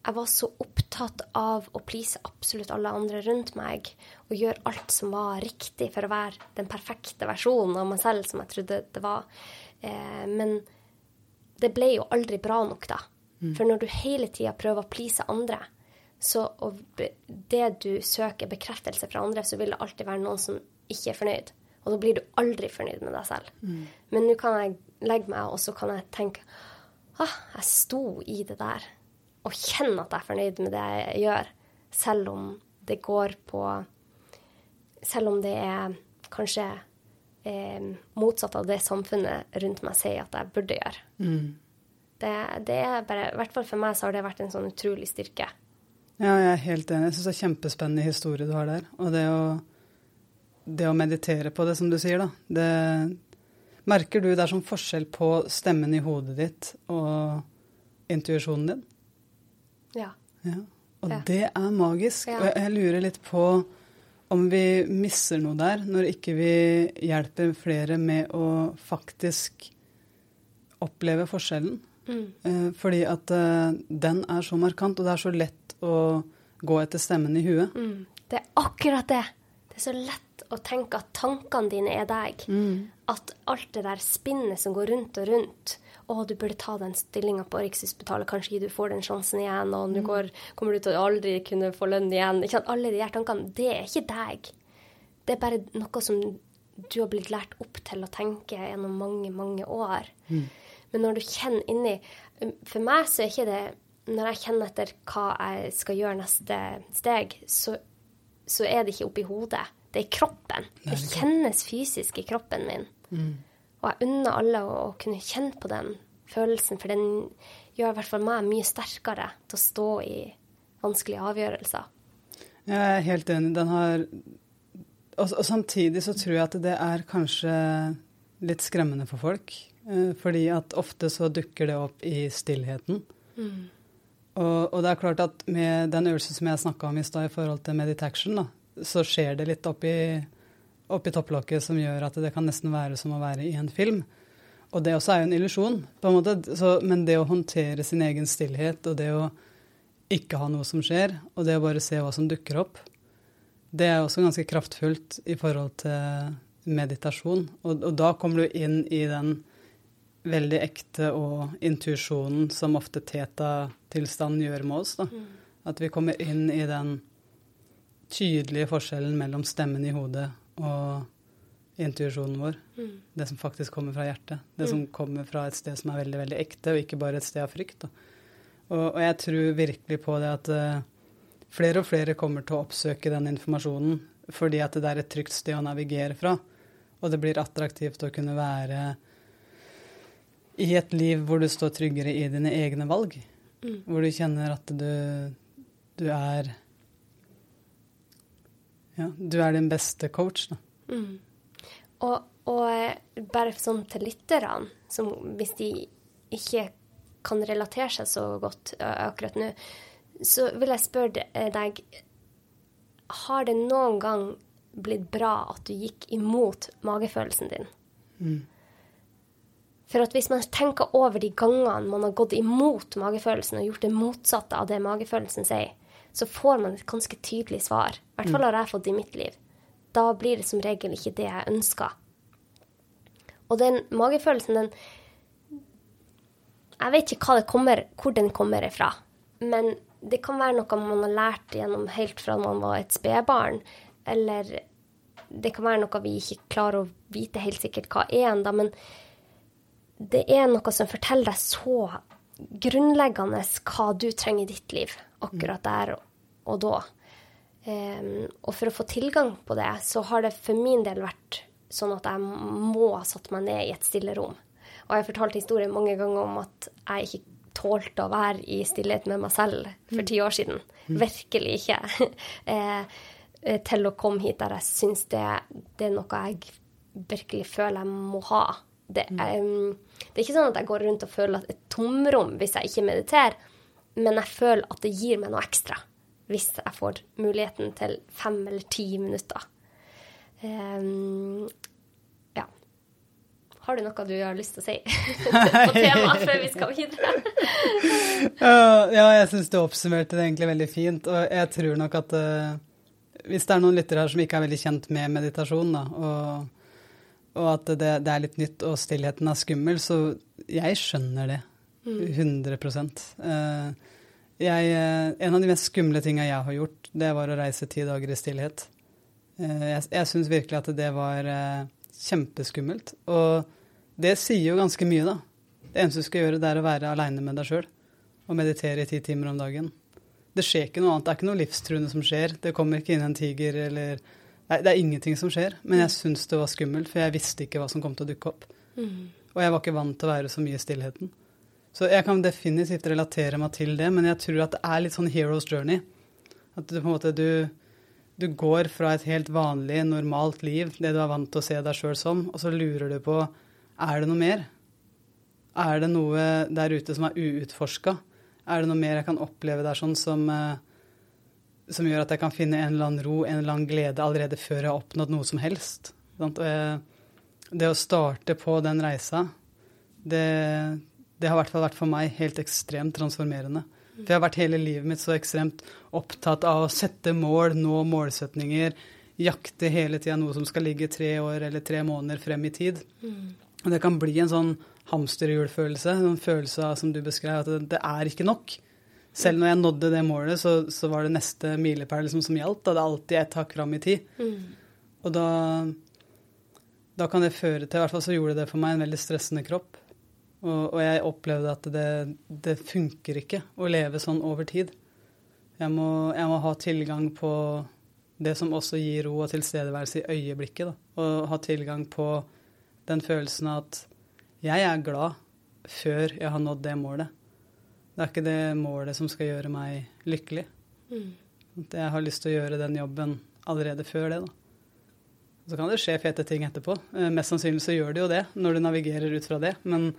jeg var så opptatt av å please absolutt alle andre rundt meg og gjøre alt som var riktig for å være den perfekte versjonen av meg selv som jeg trodde det var. Eh, men det ble jo aldri bra nok, da. Mm. For når du hele tida prøver å please andre, så det du søker bekreftelse fra andre, så vil det alltid være noen som ikke er fornøyd. Og da blir du aldri fornøyd med deg selv. Mm. Men nå kan jeg legge meg, og så kan jeg tenke ah, jeg sto i det der og kjenne at jeg er fornøyd med det jeg gjør, selv om det går på Selv om det er kanskje eh, motsatt av det samfunnet rundt meg sier at jeg burde gjøre. Mm. Det, det, er bare I hvert fall for meg så har det vært en sånn utrolig styrke. Ja, jeg er helt enig. Jeg syns det er kjempespennende historie du har der. Og det å, det å meditere på det, som du sier, da. Det Merker du det er sånn forskjell på stemmen i hodet ditt og intuisjonen din? Ja. ja. Og ja. det er magisk. Ja. Og jeg lurer litt på om vi misser noe der, når ikke vi hjelper flere med å faktisk oppleve forskjellen. Mm. Eh, fordi at uh, den er så markant, og det er så lett å gå etter stemmen i huet. Mm. Det er akkurat det. Det er så lett å tenke at tankene dine er deg. Mm. At alt det der spinnet som går rundt og rundt, å, du burde ta den stillinga på Rikshospitalet, kanskje du får den sjansen igjen, og nå mm. kommer du til å aldri kunne få lønn igjen. Ikke at alle de her tankene, det er ikke deg. Det er bare noe som du har blitt lært opp til å tenke gjennom mange, mange år. Mm. Men når du kjenner inni For meg så er ikke det Når jeg kjenner etter hva jeg skal gjøre neste steg, så, så er det ikke oppi hodet. Det er i kroppen. Det kjennes fysisk i kroppen min. Mm. Og jeg unner alle å, å, kunne kjenne på den følelsen, for den gjør i hvert fall meg mye sterkere til å stå i vanskelige avgjørelser. Jeg er helt enig. Den har og, og, samtidig så tror jeg at det er kanskje litt skremmende for folk. Eh, fordi at ofte så dukker det opp i stillheten. Mm. Og, og, det er klart at med den øvelsen som jeg snakka om i stad i forhold til meditation, da, så skjer det litt oppi oppi topplokket som gjør at det kan nesten være som å være i en film. Og det også er jo en illusjon, på en måte. Så, men det å håndtere sin egen stillhet, og det å ikke ha noe som skjer, og det å bare se hva som dukker opp, det er også ganske kraftfullt i forhold til meditasjon. Og, og da kommer du inn i den veldig ekte og intuisjonen som ofte teta-tilstanden gjør med oss. Da. Mm. At vi kommer inn i den tydelige forskjellen mellom stemmen i hodet og intuisjonen vår. Mm. Det som faktisk kommer fra hjertet. Det mm. som kommer fra et sted som er veldig veldig ekte, og ikke bare et sted av frykt. Og, og, jeg tror virkelig på det at uh, flere og flere kommer til å oppsøke den informasjonen fordi at det er et trygt sted å navigere fra. Og det blir attraktivt å kunne være i et liv hvor du står tryggere i dine egne valg. Mm. Hvor du kjenner at du, du er ja, du er din beste coach, da. Mm. Og, og, bare sånn til lytterne, hvis de ikke kan relatere seg så godt akkurat nå, så vil jeg spørre eh, deg Har det noen gang blitt bra at du gikk imot magefølelsen din? Mm. For at hvis man tenker over de gangene man har gått imot magefølelsen og gjort det motsatte av det magefølelsen sier, så får man et ganske tydelig svar. I hvert fall har jeg fått det i mitt liv. Da blir det som regel ikke det jeg ønsker. Og den magefølelsen, den Jeg vet ikke det kommer, hvor den kommer ifra. Men det kan være noe man har lært gjennom helt fra man var et spedbarn. Eller det kan være noe vi ikke klarer å vite helt sikkert hva er ennå. Men det er noe som forteller deg så grunnleggende hva du trenger i ditt liv akkurat der og da. Um, og for å få tilgang på det, så har det for min del vært sånn at jeg må ha satt meg ned i et stille rom. Og jeg har fortalt historien mange ganger om at jeg ikke tålte å være i stillhet med meg selv for ti år siden. Virkelig ikke. eh, til å komme hit der jeg syns det, det, er noe jeg virkelig føler jeg må ha. Det, um, det er ikke sånn at jeg går rundt og føler et tomrom hvis jeg ikke mediterer, men jeg føler at det gir meg noe ekstra hvis jeg får muligheten til fem eller ti minutter. Um, ja. har du noe du har lyst til å si på temaet før vi skal videre? ja, jeg syns du oppsummerte det egentlig veldig fint. Og jeg tror nok at uh, hvis det er noen lyttere her som ikke er veldig kjent med meditasjon, da, og, og at det, det, er litt nytt og stillheten er skummel, så jeg skjønner det. 100 uh, eh, jeg, uh, En av de mest skumle tinga jeg har gjort, det var å reise ti dager i stillhet. jeg jeg syns virkelig at det var kjempeskummelt. Og det sier jo ganske mye, da. Det eneste du skal gjøre, det er å være aleine med deg sjøl og meditere i ti timer om dagen. Det skjer ikke noe annet. Det er ikke noe livstruende som skjer. Det kommer ikke inn en tiger eller Nei, det er ingenting som skjer. Men jeg syns det var skummelt, for jeg visste ikke hva som kom til å dukke opp. Mm. Og jeg var ikke vant til å være så mye i stillheten. Så jeg kan definitivt relatere meg til det, men jeg tror at det er litt sånn hero's journey. At du på en måte du, du går fra et helt vanlig, normalt liv, det du er vant til å se deg sjøl som, og så lurer du på er det noe mer. Er det noe der ute som er uutforska? Er det noe mer jeg kan oppleve der sånn som, eh, som gjør at jeg kan finne en eller annen ro, en eller annen glede allerede før jeg har oppnådd noe som helst? Det å starte på den reisa, det, det har i hvert fall vært for meg helt ekstremt transformerende. For jeg har vært hele livet mitt så ekstremt opptatt av å sette mål, nå målsetninger, jakte hele tida noe som skal ligge tre år eller tre måneder frem i tid. Mm. Og det kan bli en sånn hamsterhjulfølelse, en følelse av, som du beskrev, at det, er ikke nok. Selv når jeg nådde det målet, så, så var det neste milepæl liksom, som gjaldt. Da det er alltid ett hakk fram i tid. Mm. Og da, da kan det føre til I hvert fall så gjorde det for meg en veldig stressende kropp. Og, og jeg opplevde at det, det, funker ikke å leve sånn over tid. Jeg må, jeg må, ha tilgang på det som også gir ro og tilstedeværelse i øyeblikket. Da. Og ha tilgang på den følelsen at jeg er glad før jeg har nådd det målet. Det er ikke det målet som skal gjøre meg lykkelig. Mm. Jeg har lyst til å gjøre den jobben allerede før det, da. Så kan det skje fete ting etterpå. Eh, mest sannsynlig så gjør det jo det, når du navigerer ut fra det. Men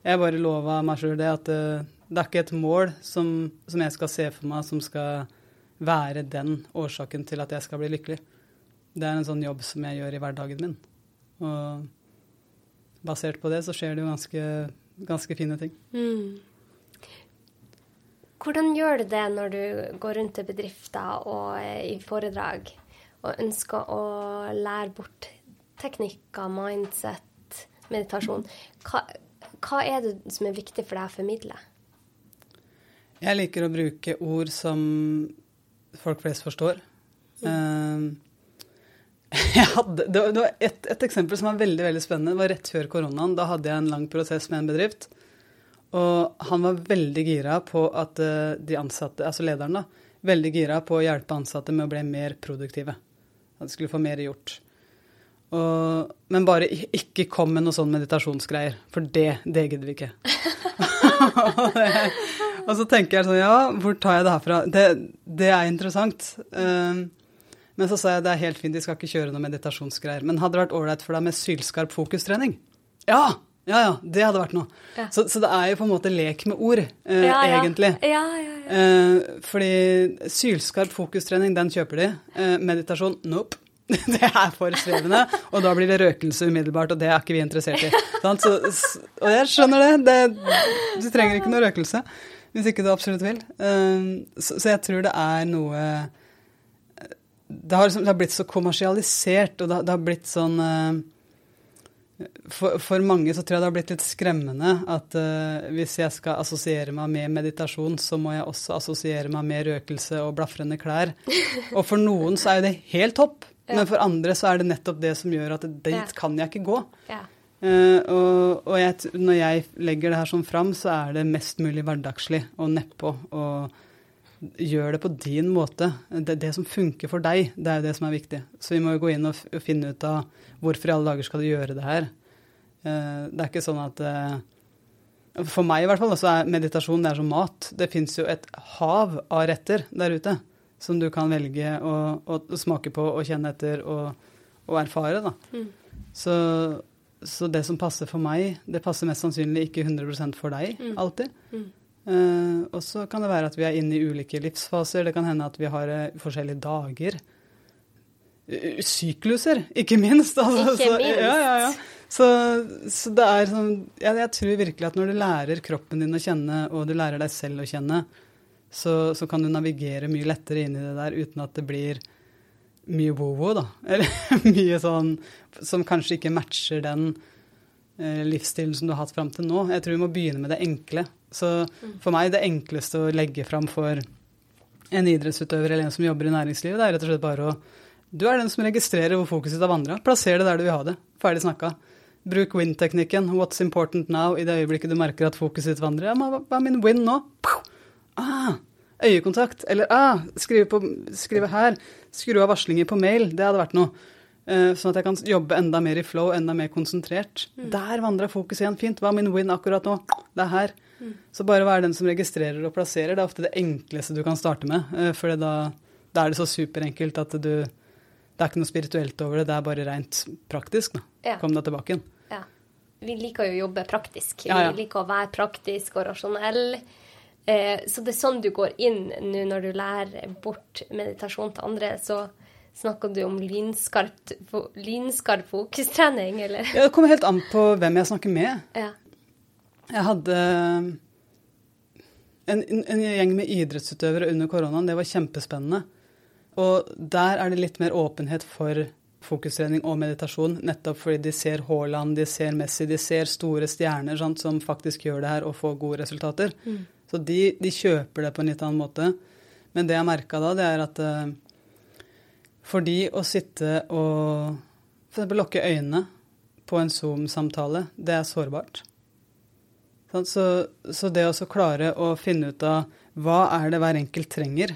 jeg bare lova meg sjøl det at eh, det er ikke et mål som, som, jeg skal se for meg som skal være den årsaken til at jeg skal bli lykkelig. Det er en sånn jobb som jeg gjør i hverdagen min. Og basert på det så skjer det jo ganske, ganske fine ting. Mm. Hvordan gjør du det når du går rundt til bedrifter og i foredrag og ønsker å lære bort teknikker, mindset, meditasjon? Hva, hva er det som er viktig for deg å formidle? Jeg liker å bruke ord som folk flest forstår. Mm. Uh, Hadde, det var et, et, eksempel som var veldig veldig spennende. Det var rett før koronaen. Da hadde jeg en lang prosess med en bedrift. Og han var veldig gira på at eh, de ansatte, altså lederen, da, veldig gira på å hjelpe ansatte med å bli mer produktive. At de skulle få mer gjort. Og, men bare ikke kom med noe sånn meditasjonsgreier, for det, det gidder vi ikke. og så tenker jeg sånn, ja, hvor tar jeg det herfra? Det, det er interessant. Um, men så sa jeg det er helt fint, de skal ikke kjøre noe meditasjonsgreier. Men hadde det vært ålreit for deg med sylskarp fokustrening? Ja! Ja, ja, det hadde vært noe. Ja. Så, så, det er jo på en måte lek med ord, eh, ja, ja. egentlig. Ja, eh, fordi sylskarp fokustrening, den kjøper de. Eh, meditasjon, nope. Det er for svevende, og da blir det røkelse umiddelbart, og det er ikke vi interessert i. Så, og jeg skjønner det. det. Du trenger ikke noe røkelse hvis ikke du absolutt vil. Eh, så, så jeg tror det er noe det har, liksom, det har, blitt så kommersialisert, og det, det har blitt sånn uh, for, for, mange så tror jeg det har blitt litt skremmende at uh, hvis jeg skal assosiere meg med meditasjon, så må jeg også assosiere meg med røkelse og blafrende klær. Og for noen så er jo det helt topp, ja. men for andre så er det nettopp det som gjør at dit ja. kan jeg ikke gå. Ja. Uh, og, og jeg, når jeg legger det her sånn fram, så er det mest mulig hverdagslig og nedpå. og gjør det på din måte. Det, det, som funker for deg, det er jo det som er viktig. Så vi må jo gå inn og, og finne ut av hvorfor i alle dager skal du gjøre det her. Uh, det er ikke sånn at uh, For meg i hvert fall så er meditasjon det er som mat. Det fins jo et hav av retter der ute som du kan velge å, å smake på og kjenne etter og, og erfare. Da. Mm. Så, så, det som passer for meg, det passer mest sannsynlig ikke 100 for deg mm. alltid. Mm. Uh, og så kan det være at vi er inne i ulike livsfaser. Det kan hende at vi har uh, forskjellige dager. Uh, sykluser, ikke minst. Altså, ikke minst. Så, ja, ja, ja. Så, så, det er sånn jeg, jeg, tror virkelig at når du lærer kroppen din å kjenne, og du lærer deg selv å kjenne, så, så kan du navigere mye lettere inn i det der uten at det blir mye wo-wo, da. Eller mye sånn som kanskje ikke matcher den eh, livsstilen som du har hatt fram til nå. Jeg tror vi må begynne med det enkle. Så mm. for meg, det enkleste å legge fram for en idrettsutøver eller en som jobber i næringslivet, det er rett og slett bare å Du er den som registrerer hvor fokuset ditt har vandra. Plasser det der du vil ha det. Ferdig snakka. Bruk win-teknikken. What's important now? I det øyeblikket du merker at fokuset ditt vandrer. Ja, hva er min win nå? Ah, øyekontakt. Eller ah, skrive, på, skrive her. Skru av varslinger på mail. Det hadde vært noe. Uh, sånn at jeg kan jobbe enda mer i flow, enda mer konsentrert. Mm. Der vandra fokuset igjen fint. Hva er min win akkurat nå? Det er her. Så bare vær den som registrerer og plasserer. Det er ofte det enkleste du kan starte med. Eh, for da, da, er det så superenkelt at du Det er ikke noe spirituelt over det, det er bare rent praktisk. Da. Ja. Kom deg tilbake igjen. Ja. Vi liker jo å jobbe praktisk. Vi ja, liker å være praktisk og rasjonell. Eh, så det er sånn du går inn nå når du lærer bort meditasjon til andre. så Snakker du om lynskarp, lynskarp fokustrening, eller? Ja, det kommer helt an på hvem jeg snakker med. Ja. Jeg hadde en, en, gjeng med idrettsutøvere under koronaen. Det var kjempespennende. Og der er det litt mer åpenhet for fokustrening og meditasjon, nettopp fordi de ser Haaland, de ser Messi, de ser store stjerner sant, som faktisk gjør det her og får gode resultater. Mm. Så de, de, kjøper det på en litt annen måte. Men det jeg merka da, det er at uh, for de å sitte og f.eks. lukke øynene på en Zoom-samtale, det er sårbart. Så, så det å klare å finne ut av hva er det hver enkelt trenger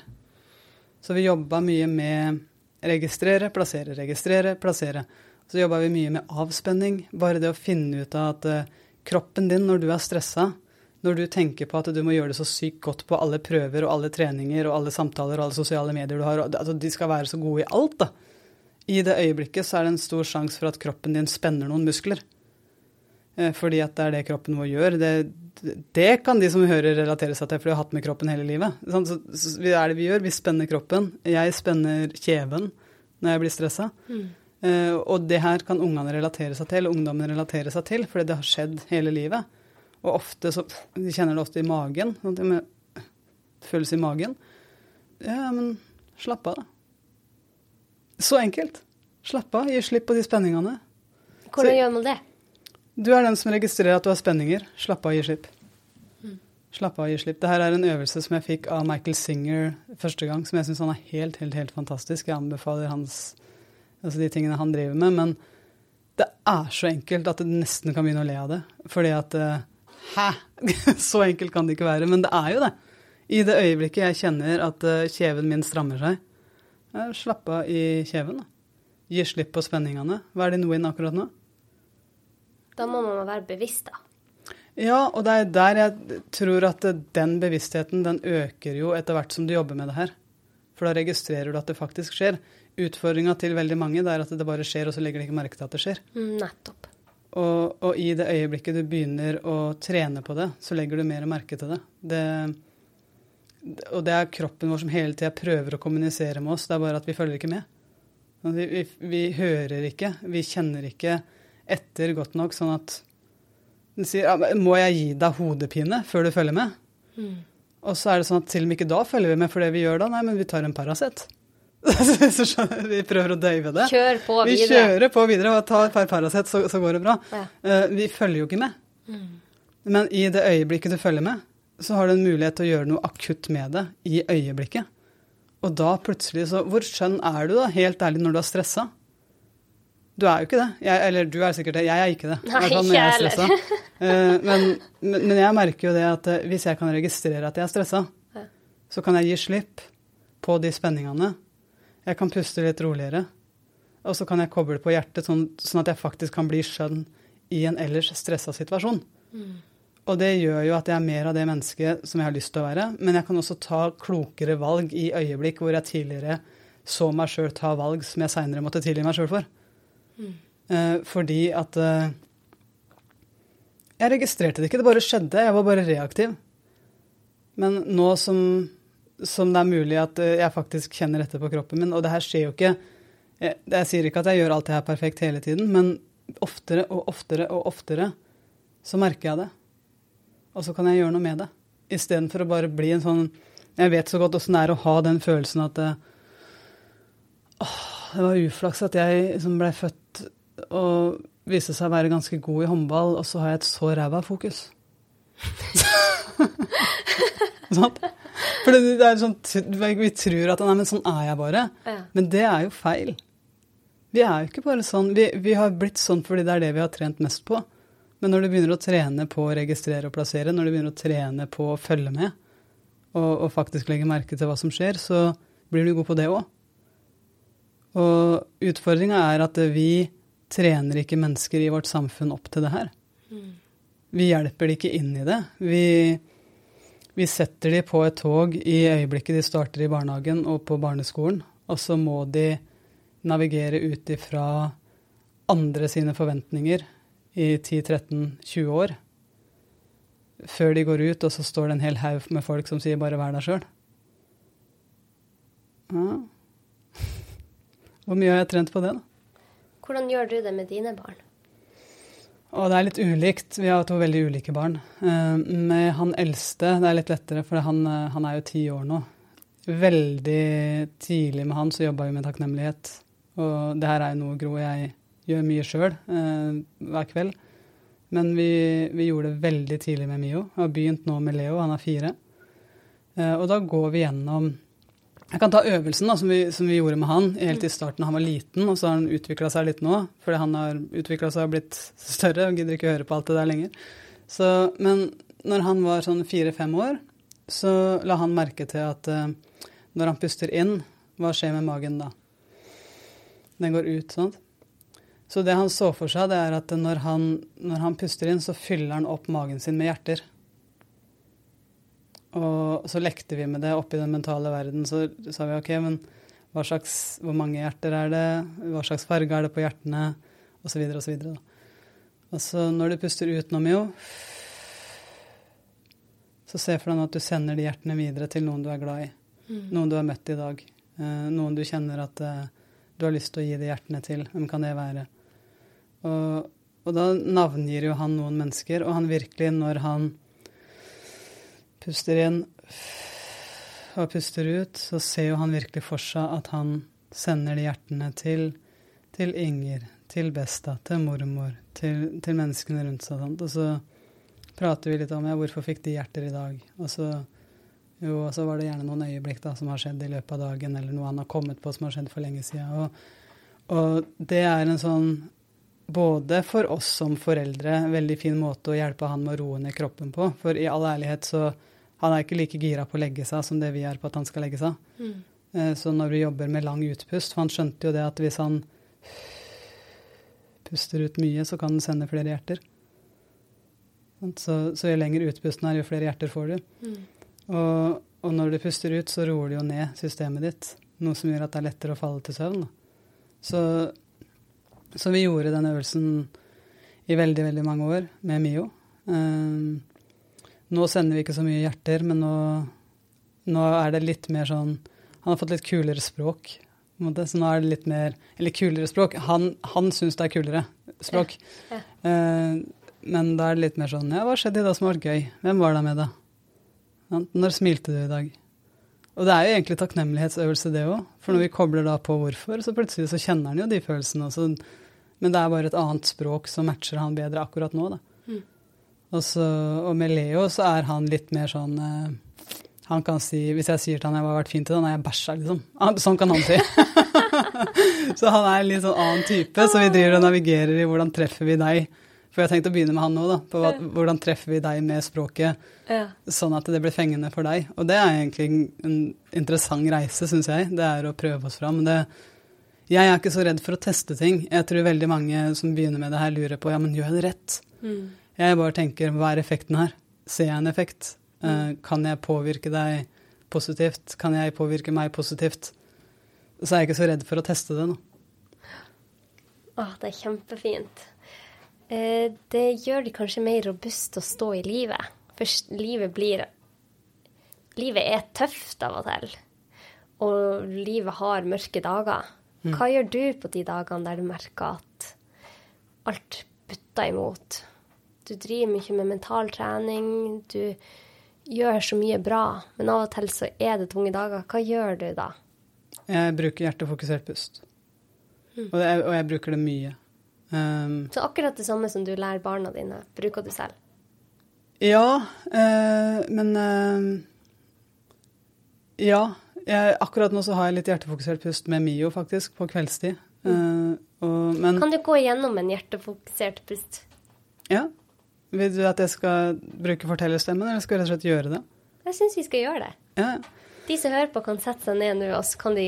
Så vi jobba mye med registrere, plassere, registrere, plassere. Så jobba vi mye med avspenning. Bare det å finne ut av at uh, kroppen din, når du er stressa, når du tenker på at du må gjøre det så sykt godt på alle prøver og alle treninger og alle samtaler og alle sosiale medier du har, altså de skal være så gode i alt, da. I det øyeblikket så er det en stor sjanse for at kroppen din spenner noen muskler. Eh, fordi at det er det kroppen vår gjør. Det, det, kan de som hører, relatere seg til, for de har hatt med kroppen hele livet. Så, så, det er det vi gjør. Vi spenner kroppen. Jeg spenner kjeven når jeg blir stressa. Mm. Uh, og det her kan ungene relatere seg til, ungdommen relatere seg til, fordi det har skjedd hele livet. Og ofte så De kjenner det ofte i magen. Sånn det med, føles i magen. Ja, men slapp av, da. Så enkelt. Slapp av. Gi slipp på de spenningene. Hvordan så, gjør man det? Du er den som registrerer at du har spenninger. Slapp av, og gi slipp. Slapp av, og gi slipp. Dette er en øvelse som jeg fikk av Michael Singer første gang, som jeg syns han er helt, helt, helt fantastisk. Jeg anbefaler hans, altså de tingene han driver med. Men det er så enkelt at du nesten kan begynne å le av det. Fordi at eh, Hæ? så enkelt kan det ikke være. Men det er jo det. I det øyeblikket jeg kjenner at eh, kjeven min strammer seg, slapp av i kjeven. da. Gi slipp på spenningene. Hva er din win akkurat nå? Da må man være bevisst, da. Ja, og det er der jeg tror at den bevisstheten den øker jo etter hvert som du jobber med det her. For da registrerer du at det faktisk skjer. Utfordringa til veldig mange det er at det bare skjer, og så legger de ikke merke til at det skjer. Mm, nettopp. Og, og, i det øyeblikket du begynner å trene på det, så legger du mer merke til det. det og det er kroppen vår som hele tida prøver å kommunisere med oss, det er bare at vi følger ikke med. Vi, vi, vi hører ikke, vi kjenner ikke etter godt nok, sånn at den sier må jeg gi deg hodepine før du følger med? Mm. Og så er det sånn at til og med ikke da følger vi med for det vi gjør da. Nei, men vi tar en Paracet. vi prøver å døyve det. Kjør på videre. Vi kjører på videre og tar et par Paracet, så, så, går det bra. Ja. Uh, vi følger jo ikke med. Mm. Men i det øyeblikket du følger med, så har du en mulighet til å gjøre noe akutt med det i øyeblikket. Og da plutselig så Hvor skjønn er du, da, helt ærlig, når du er stressa? Du er jo ikke det. Jeg, eller du er sikkert det. Jeg er ikke det. Nei, ikke jeg heller. uh, men, men, jeg merker jo det at uh, hvis jeg kan registrere at jeg er stressa, så kan jeg gi slipp på de spenningene. Jeg kan puste litt roligere. Og så kan jeg koble på hjertet, sånn, sånn at jeg faktisk kan bli skjønn i en ellers stressa situasjon. Mm. Og det gjør jo at jeg er mer av det mennesket som jeg har lyst til å være. Men jeg kan også ta klokere valg i øyeblikk hvor jeg tidligere så meg sjøl ta valg som jeg seinere måtte tilgi meg sjøl for. Mm. fordi at uh, Jeg registrerte det ikke, det bare skjedde. Jeg var bare reaktiv. Men nå som, som det er mulig at uh, jeg faktisk kjenner dette på kroppen min, og det her skjer jo ikke jeg, jeg, sier ikke at jeg gjør alt det her perfekt hele tiden, men oftere og oftere og oftere, så merker jeg det. Og så kan jeg gjøre noe med det. Istedenfor å bare bli en sånn Jeg vet så godt åssen det er å ha den følelsen at åh, det var uflaks at jeg liksom blei født og viste seg å være ganske god i håndball, og så har jeg et så ræva fokus. sånn? For det, det er sånn, Vi tror at nei, men sånn er jeg bare. Ja. Men det er jo feil. Vi er jo ikke bare sånn. Vi, vi har blitt sånn fordi det er det vi har trent mest på. Men når du begynner å trene på å registrere og plassere, når du begynner å trene på å følge med, og, og faktisk legge merke til hva som skjer, så blir du god på det òg. Og utfordringa er at vi trener ikke mennesker i vårt samfunn opp til det her. Vi hjelper de ikke inn i det. Vi, vi setter de på et tog i øyeblikket de starter i barnehagen og på barneskolen, og så må de navigere ut ifra andre sine forventninger i 10-13-20 år. Før de går ut, og så står det en hel haug med folk som sier 'bare vær deg sjøl'. Ja. Hvor mye har jeg trent på det, da? Hvordan gjør du det med dine barn? Og det er litt ulikt. Vi har to veldig ulike barn. Eh, Med han eldste det er litt lettere, for han, eh, han er jo ti år nå. Veldig tidlig med han så jobba vi med takknemlighet. Og det her er jo noe Gro og jeg gjør mye sjøl eh, hver kveld. Men vi, vi gjorde det veldig tidlig med Mio. Vi har begynt nå med Leo, han er fire. Og da går vi gjennom Jeg kan ta øvelsen da, som vi, som vi gjorde med han helt i starten da han var liten, og så har han utvikla seg litt nå, fordi han har utvikla seg og blitt større og gidder ikke høre på alt det der lenger. Så, men når han var sånn fire-fem år, så la han merke til at uh, når han puster inn, hva skjer med magen da? Den går ut, sant? Så det han så for seg, det er at når han, når han puster inn, så fyller han opp magen sin med hjerter. Og så lekte vi med det oppi i den mentale verden. Så sa vi OK, men slags, hvor mange hjerter er det? Hva slags farge er det på hjertene? Og så videre og så videre. Da. Og så når du puster ut nå, Mio, så se for deg at du sender de hjertene videre til noen du er glad i. Noen du har møtt i dag. Eh, noen du kjenner at eh, du har lyst til å gi de hjertene til. Hvem kan det være? Og, og da navngir jo han noen mennesker, og han virkelig, når han puster inn og puster ut, så ser jo han virkelig for seg at han sender de hjertene til, til Inger, til Besta, til mormor, til, til menneskene rundt seg. Og så prater vi litt om ja, hvorfor fikk de hjerter i dag. Og så, jo, og så var det gjerne noen øyeblikk da, som har skjedd i løpet av dagen, eller noe han har kommet på som har skjedd for lenge siden. Og, og det er en sånn både for oss som foreldre, veldig fin måte å hjelpe han med å roe ned kroppen på. For i all ærlighet så han er ikke like gira på å legge seg som det vi er på at han skal legge seg. Mm. Eh, Så når vi jobber med lang utpust For han skjønte jo det at hvis han puster ut mye, så kan han sende flere hjerter. Så, så jo lenger utpusten er, jo flere hjerter får du. Mm. Og, og når du puster ut, så roer det jo ned systemet ditt. Noe som gjør at det er lettere å falle til søvn. Så, så vi gjorde den øvelsen i veldig, veldig mange år med Mio. Um, nå sender vi ikke så mye hjerter, men nå, nå er det litt mer sånn Han har fått litt kulere språk. Så nå er det litt mer Eller kulere språk. Han, han syns det er kulere språk. Ja, Eh, men da er det litt mer sånn Ja, hva skjedde i dag som var gøy? Hvem var der med deg? Ja, Når smilte du i dag? Og det er jo egentlig takknemlighetsøvelse, det òg. For når vi kobler da på hvorfor, så plutselig så kjenner han jo de følelsene. også. men det er bare et annet språk som matcher han bedre akkurat nå, da. Mm. Og, så, og med Leo så er han litt mer sånn uh, Han kan si Hvis jeg sier til han jeg har vært fin til deg, nei, jeg bæsja, liksom. Han, sånn kan han si. så han er en litt sånn annen type, så vi driver og navigerer i hvordan treffer vi deg. For jeg har tenkt å begynne med han nå, da. På hva, hvordan treffer vi deg med språket, Ja. sånn at det blir fengende for deg. Og det er egentlig en interessant reise, syns jeg. Det er å prøve oss fram. Det, jeg er ikke så redd for å teste ting. Jeg tror veldig mange som begynner med det her, lurer på ja, men gjør jeg det rett? Mm. Jeg bare tenker, hva er effekten her? Ser jeg en effekt? Eh, kan jeg påvirke deg positivt? Kan jeg påvirke meg positivt? Så er jeg ikke så redd for å teste det nå. Åh, det er kjempefint. Eh, det gjør det kanskje mer robust å stå i livet. For livet blir Livet er tøft av og til. Og livet har mørke dager. Hva gjør du på de dagene der du merker at alt butter imot. Du driver mye med mental trening, du gjør så mye bra, men av og til så er det tunge dager. Hva gjør du da? Jeg bruker hjertefokusert pust. Mm. Og, jeg, og, jeg, bruker det mye. Um, så akkurat det samme som du lærer barna dine, bruker du selv? Ja, uh, men uh, Ja. Jeg, akkurat nå så har jeg litt hjertefokusert pust med Mio, faktisk, på kveldstid. Uh, og, men, kan du gå igjennom en hjertefokusert pust? Ja. Vil du at jeg skal bruke fortellerstemmen, eller skal jeg rett og slett gjøre det? Jeg syns vi skal gjøre det. Ja. De som hører på, kan sette seg ned nå, og så kan de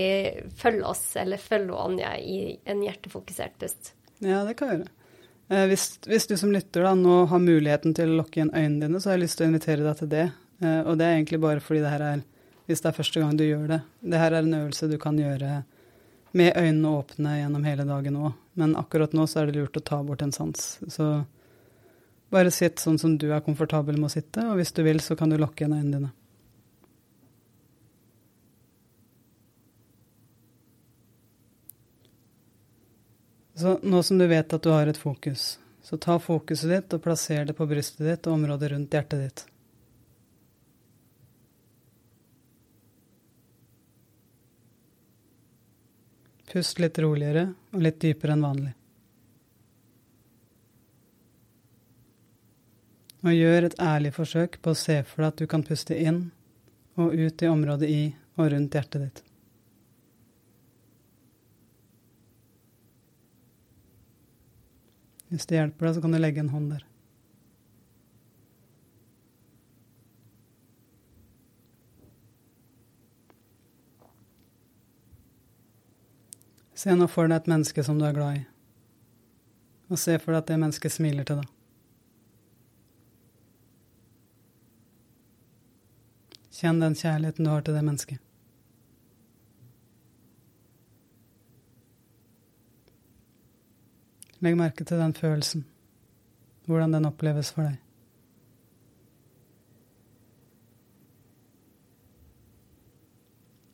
følge oss eller følge Anja i en hjertefokusert pust. Ja, det kan jeg gjøre. Eh, hvis, hvis, du som lytter da nå har muligheten til å lukke igjen øynene dine, så har jeg lyst til å invitere deg til det. Eh, og det er egentlig bare fordi det her er Hvis det er første gang du gjør det. Det her er en øvelse du kan gjøre med øynene åpne gjennom hele dagen òg. Men akkurat nå så er det lurt å ta bort en sans. Så bare sitt sånn som du er komfortabel med å sitte, og hvis du vil, så kan du lukke igjen øynene dine. Så nå som du vet at du har et fokus, så ta fokuset ditt og plasser det på brystet ditt og området rundt hjertet ditt. Pust litt roligere og litt dypere enn vanlig. Og gjør et ærlig forsøk på å se for deg at du kan puste inn og ut i området i og rundt hjertet ditt. Hvis det hjelper deg, så kan du legge en hånd der. Se nå for deg et menneske som du er glad i, og se for deg at det mennesket smiler til deg. Kjenn den kjærligheten du har til det mennesket. Legg merke til den følelsen, hvordan den oppleves for deg.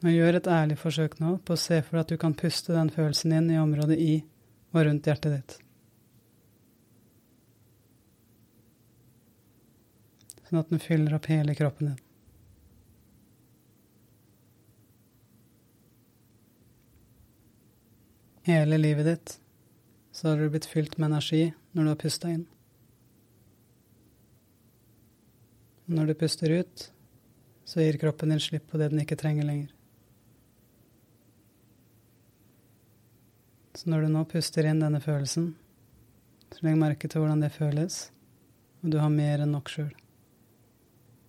Og gjør et ærlig forsøk nå på å se for deg at du kan puste den følelsen inn i området i og rundt hjertet ditt. Sånn at den fyller opp hele kroppen din. Hele livet ditt så har du blitt fylt med energi når du har pusta inn. Når du puster ut, så gir kroppen din slipp på det den ikke trenger lenger. Så når du nå puster inn denne følelsen, så legg merke til hvordan det føles, og du har mer enn nok sjøl.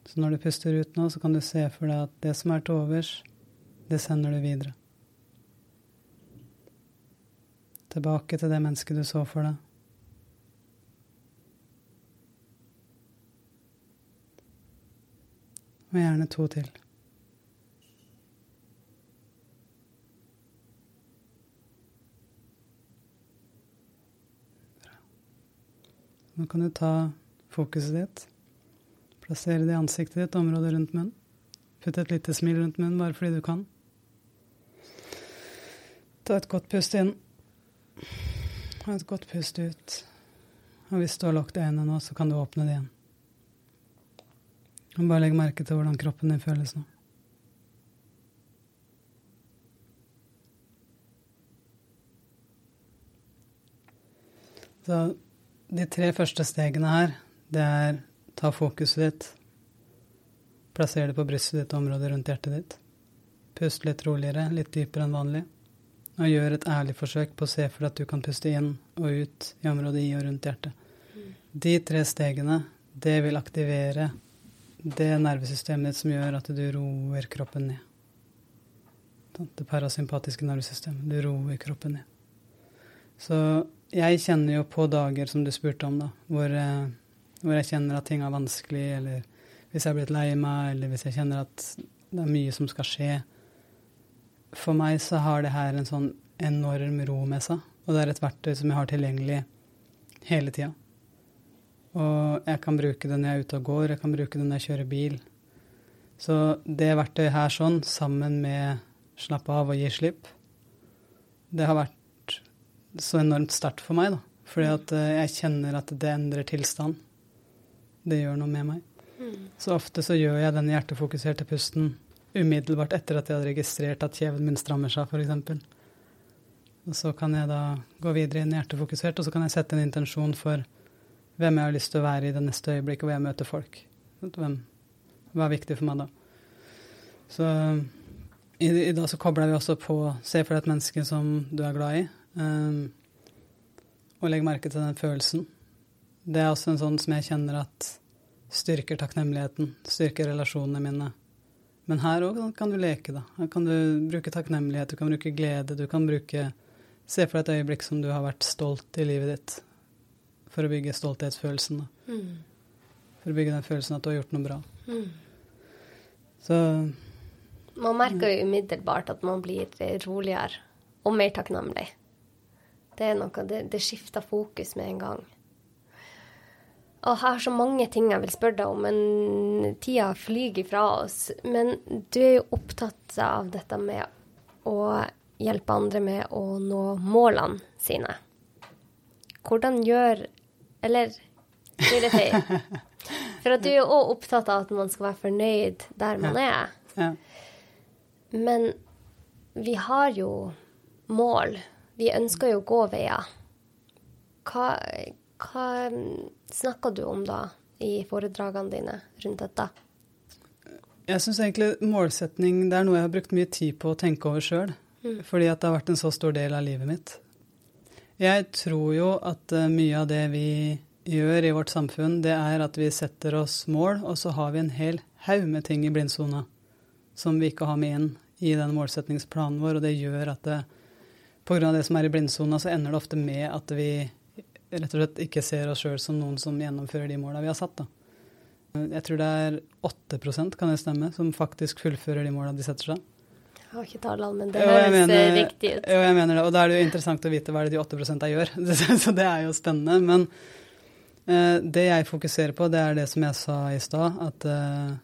Så når du puster ut nå, så kan du se for deg at det som er til overs, det sender du videre. Tilbake til det mennesket du så for deg. Og gjerne to til. Nå kan du ta fokuset ditt, plassere det i ansiktet ditt, området rundt munnen. Putt et lite smil rundt munnen bare fordi du kan. Ta et godt pust inn. Og et godt pust ut. Og hvis du har lukket øynene nå, så kan du åpne det igjen. Og bare legg merke til hvordan kroppen din føles nå. Så de tre første stegene her, det er ta fokuset ditt, plasser det på brystet ditt og området rundt hjertet ditt. Pust litt roligere, litt dypere enn vanlig og gjør et ærlig forsøk på å se for deg at du kan puste inn og ut i området i og rundt hjertet. De tre stegene, det vil aktivere det nervesystemet ditt som gjør at du roer kroppen ned. Det parasympatiske nervesystemet. Du roer kroppen ned. Så jeg kjenner jo på dager, som du spurte om, da, hvor, eh, hvor jeg kjenner at ting er vanskelig, eller hvis jeg er blitt lei meg, eller hvis jeg kjenner at det er mye som skal skje for meg så har det her en sånn enorm ro med seg. Og det er et verktøy som jeg har tilgjengelig hele tida. Og jeg kan bruke det når jeg er ute og går, jeg kan bruke det når jeg kjører bil. Så det verktøyet her sånn, sammen med slappe av og gi slipp, det har vært så enormt sterkt for meg, da. Fordi at eh, jeg kjenner at det endrer tilstand. Det gjør noe med meg. Mm. Så ofte så gjør jeg den hjertefokuserte pusten umiddelbart etter at jeg hadde registrert at kjeven min strammer seg, f.eks. Og så kan jeg da gå videre inn hjertefokusert, og så kan jeg sette en intensjon for hvem jeg har lyst til å være i det neste øyeblikket hvor jeg møter folk. Hvem, hva er viktig for meg da? Så i, i dag så kobler vi også på Se for deg et menneske som du er glad i, um, og legg merke til den følelsen. Det er også en sånn som jeg kjenner at styrker takknemligheten, styrker relasjonene mine. Men her òg kan du leke, da. Her kan du bruke takknemlighet, du kan bruke glede, du kan bruke Se for deg et øyeblikk som du har vært stolt i livet ditt, for å bygge stolthetsfølelsen. da. Mm. For å bygge den følelsen at du har gjort noe bra. Mm. Så Man merker jo umiddelbart at man blir roligere og mer takknemlig. Det er noe, det, det skifter fokus med en gang. Og jeg har så mange ting jeg vil spørre deg om, men tida flyger fra oss. Men du er jo opptatt av dette med å hjelpe andre med å nå målene sine. Hvordan gjør Eller blir det feil? For at du er jo òg opptatt av at man skal være fornøyd der man er. Men vi har jo mål. Vi ønsker jo å gå veier. Hva, hva snakker du om da i foredragene dine rundt dette? Jeg syns egentlig målsetning det er noe jeg har brukt mye tid på å tenke over sjøl. Mm. Fordi at det har vært en så stor del av livet mitt. Jeg tror jo at eh, mye av det vi gjør i vårt samfunn, det er at vi setter oss mål, og så har vi en hel haug med ting i blindsona som vi ikke har med inn i den målsettingsplanen vår, og det gjør at det, pga. det som er i blindsona, så ender det ofte med at vi rett og slett ikke ser oss sjøl som noen som gjennomfører de måla vi har satt. da. Jeg tror det er 8% kan det stemme, som faktisk fullfører de måla de setter seg. Jeg har ikke tallene, men det høres mener, riktig ut. Jo, jeg mener det. Og da er det jo interessant å vite hva er det de 8% gjør. Så det er jo spennende. Men eh, det jeg fokuserer på, det er det som jeg sa i stad, at eh,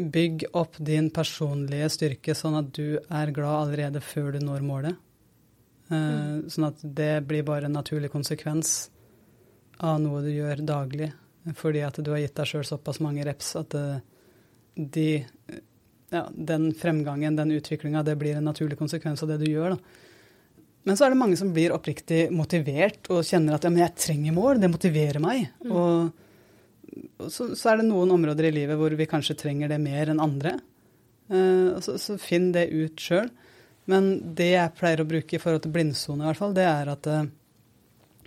bygg opp din personlige styrke sånn at du er glad allerede før du når målet. Mm. Sånn at det blir bare en naturlig konsekvens av noe du gjør daglig. Fordi at du har gitt deg sjøl såpass mange reps at eh, de, ja, den fremgangen, den utviklinga, det blir en naturlig konsekvens av det du gjør. da. Men så er det mange som blir oppriktig motivert og kjenner at ja, men jeg trenger mål, det motiverer meg. Mm. Og, og så, så, er det noen områder i livet hvor vi kanskje trenger det mer enn andre. Uh, så, så, finn det ut sjøl. Men det jeg pleier å bruke i forhold til blindsone, i hvert fall, det er at uh,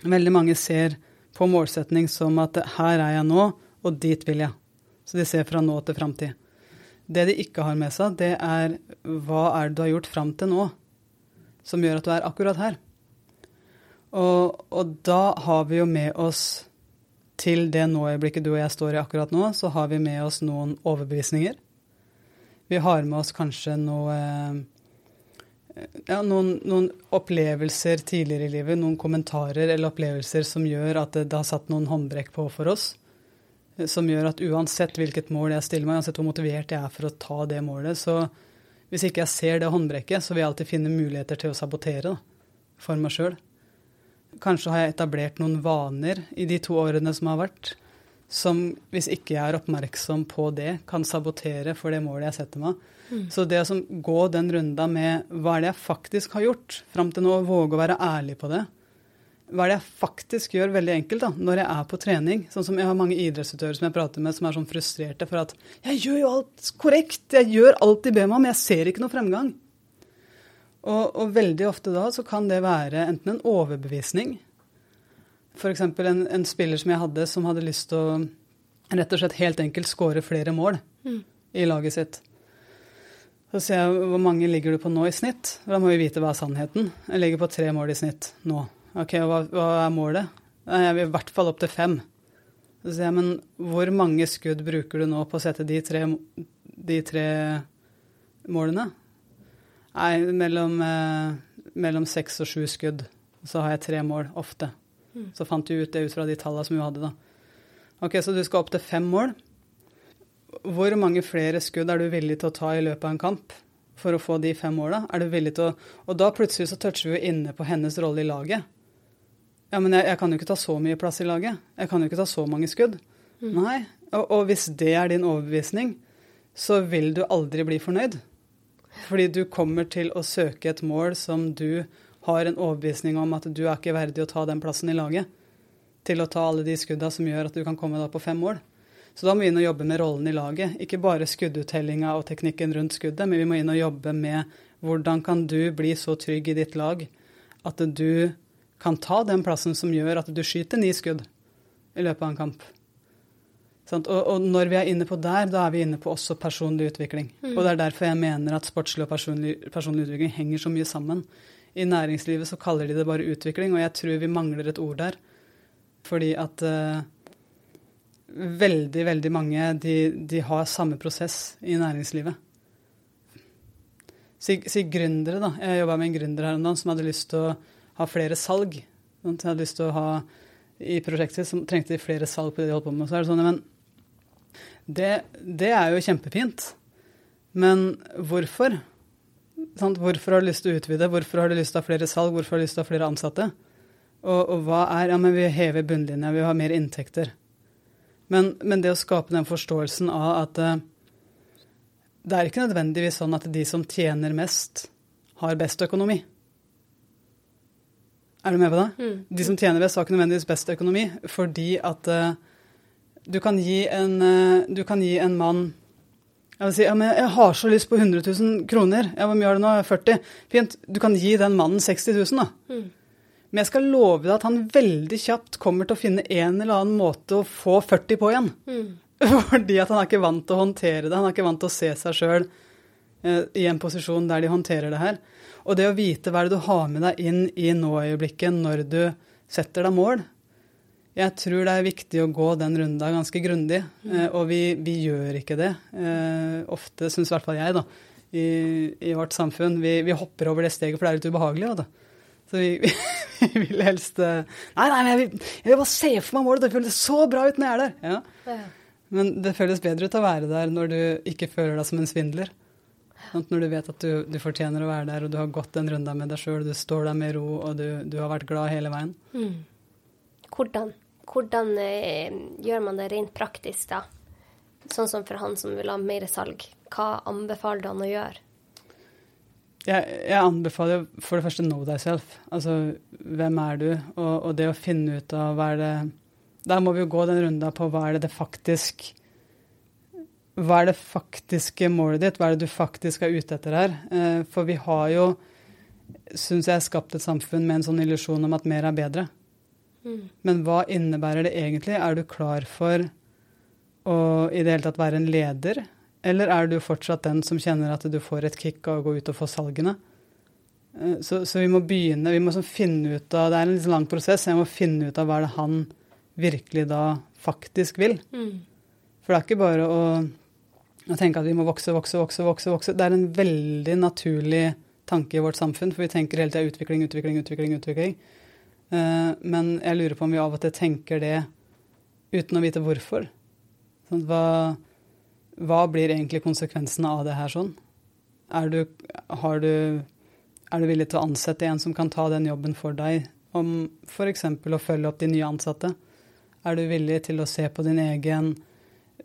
veldig mange ser på målsetning som at uh, her er jeg nå, og dit vil jeg. Så de ser fra nå til framtid. Det de ikke har med seg, det er hva er det du har gjort fram til nå som gjør at du er akkurat her. Og, og da har vi jo med oss til det nå-øyeblikket du og jeg står i akkurat nå, så har vi med oss noen overbevisninger. Vi har med oss kanskje noe uh, ja, noen, noen, opplevelser tidligere i livet, noen kommentarer eller opplevelser som gjør at det, det, har satt noen håndbrekk på for oss. Som gjør at uansett hvilket mål jeg stiller meg, uansett hvor motivert jeg er for å ta det målet, så hvis ikke jeg ser det håndbrekket, så vil jeg alltid finne muligheter til å sabotere da, for meg sjøl. Kanskje har jeg etablert noen vaner i de to årene som har vært, som hvis ikke jeg er oppmerksom på det, kan sabotere for det målet jeg setter meg. Mm. Så det å gå den runda med hva er det jeg faktisk har gjort, fram til nå, våge å være ærlig på det. Hva er det jeg faktisk gjør veldig enkelt da, når jeg er på trening? Sånn som Jeg har mange idrettsutøvere som jeg prater med som er sånn frustrerte for at jeg gjør jo alt korrekt, jeg gjør alt de ber meg om, men jeg ser ikke noe fremgang. Og, og veldig ofte da så kan det være enten en overbevisning, f.eks. En, en spiller som jeg hadde, som hadde lyst til å rett og slett helt enkelt skåre flere mål mm. i laget sitt. Så sier jeg hvor mange ligger du på nå i snitt? Da må vi vite hva er sannheten. Jeg ligger på tre mål i snitt nå. Ok, hva, hva er målet? Jeg vil i hvert fall opp til fem. Så sier jeg, men hvor mange skudd bruker du nå på å sette de tre, de tre målene? Nei, mellom, eh, mellom seks og sju skudd. Så har jeg tre mål ofte. Mm. Så fant vi ut det ut fra de tallene som hun hadde, da. Ok, så du skal opp til fem mål. Hvor mange flere skudd er du villig til å ta i løpet av en kamp for å få de fem måla? Er du villig til å Og da plutselig så toucher vi jo inne på hennes rolle i laget. Ja, men jeg, jeg, kan jo ikke ta så mye plass i laget. Jeg kan jo ikke ta så mange skudd. Mm. Nei. Og, og, hvis det er din overbevisning, så vil du aldri bli fornøyd. Fordi du kommer til å søke et mål som du har en overbevisning om at du er ikke verdig å ta den plassen i laget. Til å ta alle de skudda som gjør at du kan komme da på fem mål. Så da må vi inn og jobbe med rollen i laget. Ikke bare skudduttellinga og teknikken rundt skuddet, men vi må inn og jobbe med hvordan kan du bli så trygg i ditt lag at du kan ta den plassen som gjør at du skyter ni skudd i løpet av en kamp. Og, når vi er inne på der, da er vi inne på også personlig utvikling. Mm. Og det er derfor jeg mener at sportslig og personlig, personlig, utvikling henger så mye sammen. I næringslivet så kaller de det bare utvikling, og jeg tror vi mangler et ord der. Fordi at uh, veldig, veldig mange de, de, har samme prosess i næringslivet. Si, si gründere, da. Jeg jobba med en gründer her en dag som hadde lyst til å ha flere salg. Jeg hadde lyst til å ha I prosjektet som trengte flere salg på det de holdt på med. Så er det sånn, men det, det er jo kjempefint. Men hvorfor? Sånn, hvorfor har du lyst til å utvide? Hvorfor har du lyst til å ha flere salg? Hvorfor har du lyst til å ha flere ansatte? Og, og hva er Ja, men vi hever bunnlinja, vi har mer inntekter. Men, men, det å skape den forståelsen av at uh, det er ikke nødvendigvis sånn at de som tjener mest, har best økonomi. Er du med på det? Mm. De som tjener best, har ikke nødvendigvis best økonomi, fordi at uh, du, kan gi en, uh, du kan gi en mann jeg vil si, ja, men jeg har så lyst på 100 000 kroner. Ja, Hvor mye har du nå? 40? Fint. Du kan gi den mannen 60 000, da. Mm. Men jeg skal love deg at han veldig kjapt kommer til å finne en eller annen måte å få 40 på igjen. Mm. Fordi at han er ikke vant til å håndtere det. Han er ikke vant til å se seg sjøl eh, i en posisjon der de håndterer det her. Og det å vite hva er du har med deg inn i nå-øyeblikket når du setter deg mål Jeg tror det er viktig å gå den runda ganske grundig, mm. eh, og vi, vi, gjør ikke det. Eh, ofte syns i hvert fall jeg, da, i, i vårt samfunn. Vi, vi, hopper over det steget, for det er litt ubehagelig. Da. Så vi, vi, vil helst Nei, Nei, nei, jeg vil, jeg vil bare se for meg målet. Det føles så bra ut når jeg er der. Ja. Ja. Men det føles bedre ut å være der når du ikke føler deg som en svindler. Sånn, når du vet at du, du, fortjener å være der, og du har gått den runda med deg sjøl, du står der med ro, og du, du har vært glad hele veien. Mm. Hvordan, hvordan eh, gjør man det rent praktisk, da? Sånn som for han som vil ha mer salg. Hva anbefaler du han å gjøre? jeg, jeg, anbefaler for det første know thyself. Altså hvem er du? Og, og, det å finne ut av hva er det Der må vi jo gå den runda på hva er det det faktisk Hva er det faktiske målet ditt? Hva er det du faktisk er ute etter her? Eh, for vi har jo, syns jeg, skapt et samfunn med en sånn illusjon om at mer er bedre. Mm. Men hva innebærer det egentlig? Er du klar for å i det hele tatt være en leder? Eller er du fortsatt den som kjenner at du får et kick av å gå ut og få salgene? Eh, så, så vi må begynne, vi må sånn finne ut av Det er en litt lang prosess. Jeg må finne ut av hva er det han virkelig da faktisk vil. Mm. For det er ikke bare å, å, tenke at vi må vokse, vokse, vokse, vokse. vokse. Det er en veldig naturlig tanke i vårt samfunn, for vi tenker hele tida utvikling, utvikling, utvikling. utvikling. Uh, men jeg lurer på om vi av og til tenker det uten å vite hvorfor. Sånn, hva, hva blir egentlig konsekvensene av det her sånn? Er du, du, er du, villig til å ansette en som kan ta den jobben for deg, om f.eks. å følge opp de nye ansatte? Er du villig til å se på din egen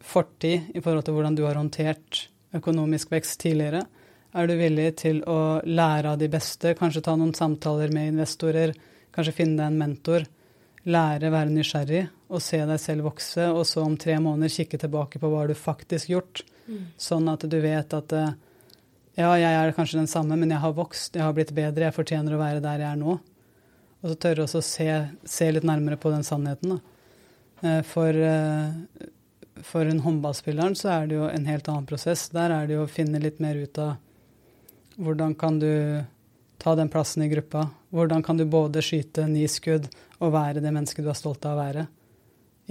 fortid i forhold til hvordan du har håndtert økonomisk vekst tidligere? Er du villig til å lære av de beste, kanskje ta noen samtaler med investorer, kanskje finne deg en mentor? lære, være nysgjerrig og se deg selv vokse, og så om tre måneder kikke tilbake på hva du faktisk gjort, mm. sånn at du vet at eh, ja, jeg er kanskje den samme, men jeg har vokst, jeg har blitt bedre, jeg fortjener å være der jeg er nå. Og så tørre også å se, se litt nærmere på den sannheten. Da. Eh, for, eh, for en håndballspilleren så er det jo en helt annen prosess. Der er det jo å finne litt mer ut av hvordan kan du ta den plassen i gruppa? Hvordan kan du både skyte ni skudd og være det mennesket du er stolt av å være?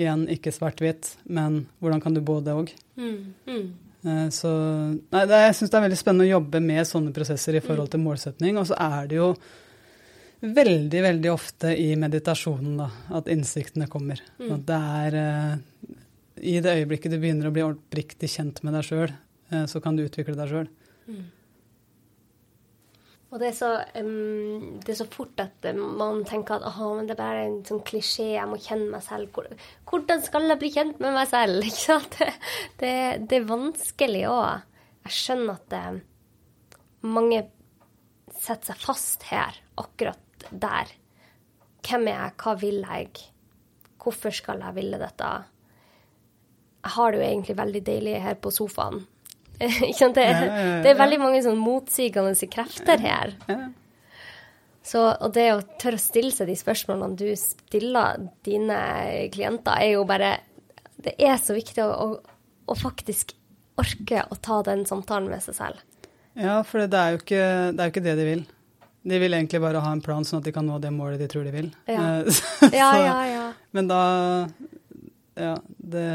Igjen ikke svart-hvitt, men hvordan kan du både òg? Mm, mm. Eh, så nei, det, jeg syns det er veldig spennende å jobbe med sånne prosesser i forhold til målsetning. Og så er det jo veldig, veldig ofte i meditasjonen da, at innsiktene kommer. Mm. At det er eh, I det øyeblikket du begynner å bli oppriktig kjent med deg sjøl, eh, så kan du utvikle deg sjøl. Mm. Og det er, så, um, det er så fort at man tenker at men det er bare en sånn klisjé, jeg må kjenne meg selv. Hvordan skal jeg bli kjent med meg selv? Det, det, det er vanskelig òg. Jeg skjønner at det, mange setter seg fast her, akkurat der. Hvem er jeg, hva vil jeg, hvorfor skal jeg ville dette? Jeg har det jo egentlig veldig deilig her på sofaen det, det, er veldig mange sånn motsigende krefter her. Så, og det å tørre å stille seg de spørsmålene du stiller dine klienter, er jo bare Det er så viktig å, å, å faktisk orke å ta den samtalen med seg selv. Ja, for det er, ikke, det er jo ikke det de vil. De vil egentlig bare ha en plan, sånn at de kan nå det målet de tror de vil. Ja, så, ja, ja, ja. Men da Ja, det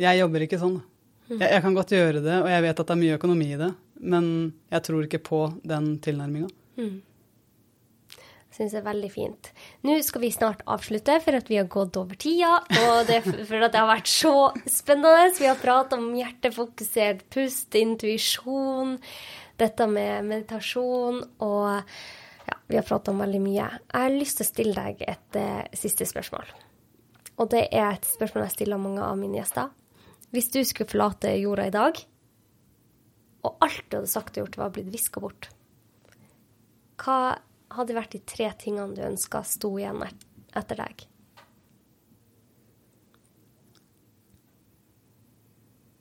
Jeg jobber ikke sånn, da. Jeg, jeg, kan godt gjøre det, og jeg vet at det er mye økonomi i det, men jeg tror ikke på den tilnærminga. Mm. Syns jeg er veldig fint. Nå skal vi snart avslutte, for at vi har gått over tida. Og det, for at det har vært så spennende. Vi har prata om hjertefokusert pust, intuisjon, dette med meditasjon og ja, vi har prata om veldig mye. Jeg har lyst til å stille deg et uh, siste spørsmål. Og det er et spørsmål jeg stiller mange av mine gjester. Hvis du skulle forlate jorda i dag, og alt du hadde sagt og gjort, var blitt viska bort, hva hadde vært de tre tingene du ønska sto igjen etter deg?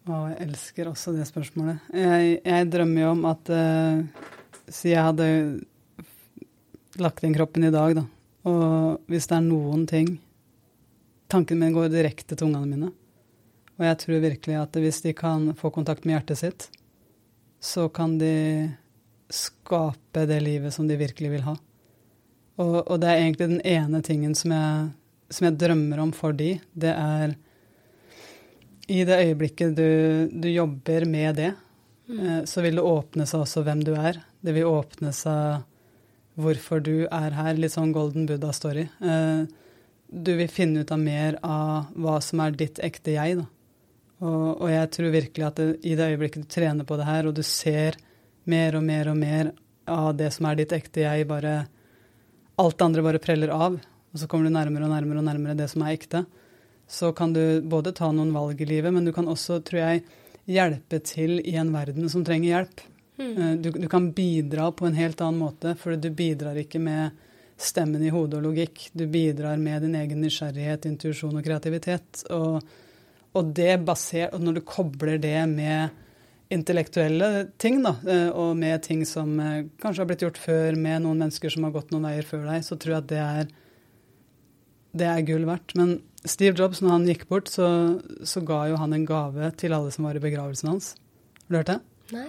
Å, jeg elsker også det spørsmålet. Jeg, jeg drømmer jo om at uh, Si jeg hadde lagt inn kroppen i dag, da. Og hvis det er noen ting Tanken min går direkte til ungene mine. Og jeg tror virkelig at hvis de kan få kontakt med hjertet sitt, så kan de skape det livet som de virkelig vil ha. Og, og det er egentlig den ene tingen som jeg, som jeg, drømmer om for de, det er i det øyeblikket du, du jobber med det, mm. eh, så vil det åpne seg også hvem du er. Det vil åpne seg hvorfor du er her. Litt sånn Golden Buddha-story. Eh, du vil finne ut av mer av hva som er ditt ekte jeg. da. Og, og, jeg tror virkelig at det, i det øyeblikket du trener på det her, og du ser mer og mer og mer av det som er ditt ekte jeg, bare Alt det andre bare preller av, og så kommer du nærmere og nærmere og nærmere det som er ekte. Så kan du både ta noen valg i livet, men du kan også, tror jeg, hjelpe til i en verden som trenger hjelp. Mm. Du, du, kan bidra på en helt annen måte, for du bidrar ikke med stemmen i hodet og logikk. Du bidrar med din egen nysgjerrighet, intuisjon og kreativitet. Og og det basert, og når du kobler det med intellektuelle ting, da, eh, og med ting som eh, kanskje har blitt gjort før med noen mennesker som har gått noen veier før deg, så tror jeg at det er, det er gull verdt. Men Steve Jobs, når han gikk bort, så, så, ga jo han en gave til alle som var i begravelsen hans. Har du hørt det? Nei.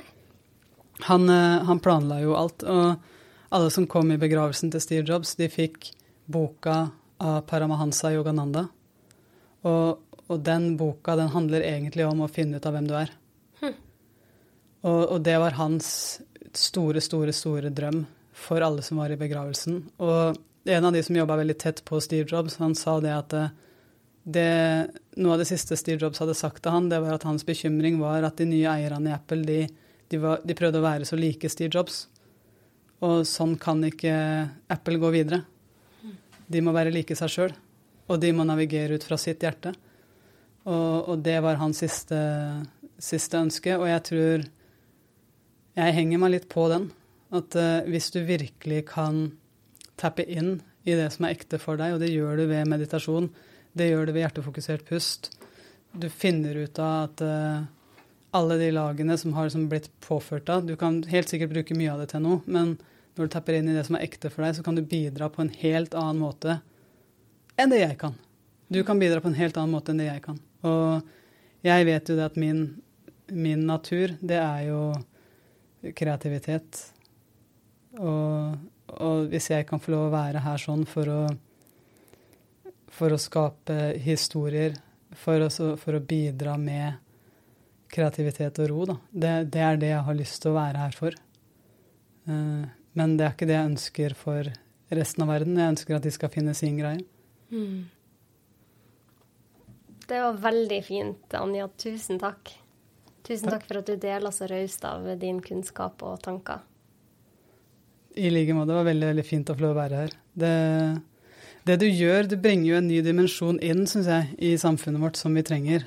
Han, eh, han planla jo alt. Og alle som kom i begravelsen til Steve Jobs, de fikk boka av Paramahansa Yogananda. Og og den boka den handler egentlig om å finne ut av hvem du er. Hm. Og, og, det var hans store, store, store drøm for alle som var i begravelsen. Og en av de som jobba veldig tett på Steve Jobs, han sa det at eh, det, noe av det siste Steve Jobs hadde sagt til han, det var at hans bekymring var at de nye eierne i Apple de, de, var, de prøvde å være så like Steve Jobs. Og sånn kan ikke Apple gå videre. Hm. De må være like seg sjøl, og de må navigere ut fra sitt hjerte. Og, og det var hans siste, siste, ønske. Og jeg tror Jeg henger meg litt på den. At uh, hvis du virkelig kan tappe inn i det som er ekte for deg, og det gjør du ved meditasjon, det gjør du ved hjertefokusert pust, du finner ut av at uh, alle de lagene som har liksom blitt påført av Du kan helt sikkert bruke mye av det til noe, men når du tapper inn i det som er ekte for deg, så kan du bidra på en helt annen måte enn det jeg kan. Du kan bidra på en helt annen måte enn det jeg kan. Og jeg vet jo det at min, min natur, det er jo kreativitet. Og, og, hvis jeg kan få lov å være her sånn for å, for å skape historier, for å, for å, bidra med kreativitet og ro, da. Det, det, er det jeg har lyst til å være her for. Uh, men det er ikke det jeg ønsker for resten av verden. Jeg ønsker at de skal finne sin greie. Mm. Det var veldig fint, Anja. Tusen takk. Tusen takk, takk for at du deler så raust av din kunnskap og tanker. I like måte. Det var veldig, veldig fint å få lov å være her. Det, det du gjør, du bringer jo en ny dimensjon inn, syns jeg, i samfunnet vårt som vi trenger.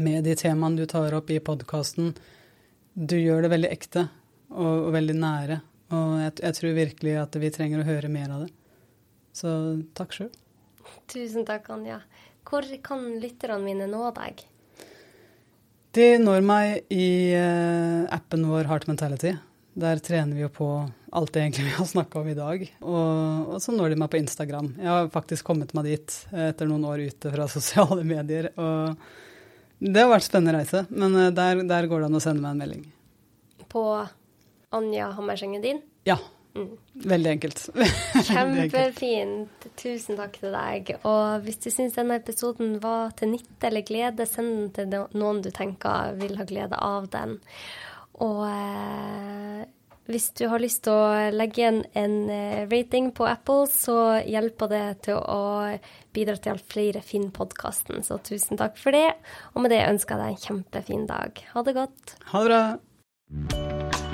Med de temaene du tar opp i podkasten. Du gjør det veldig ekte og, og veldig nære. Og jeg, jeg, tror virkelig at vi trenger å høre mer av det. Så takk sjøl. Tusen takk, Anja. Hvor kan lytterne mine nå deg? De når meg i uh, appen vår Heart Mentality. Der trener vi jo på alt det egentlig vi har snakka om i dag. Og, og, så når de meg på Instagram. Jeg har faktisk kommet meg dit etter noen år ute fra sosiale medier. Og det har vært spennende reise. Men uh, der, der går det an å sende meg en melding. På Anja Hammersengen din? Ja. Mm. Veldig enkelt. Kjempefint. Tusen takk til deg. Og hvis du syns denne episoden var til nytte eller glede, send den til noen du tenker vil ha glede av den. Og eh, hvis du har lyst til å legge igjen en eh, rating på Apple, så hjelper det til å bidra til at flere finner podkasten. Så tusen takk for det. Og med det ønsker jeg deg en kjempefin dag. Ha det godt. Ha det bra.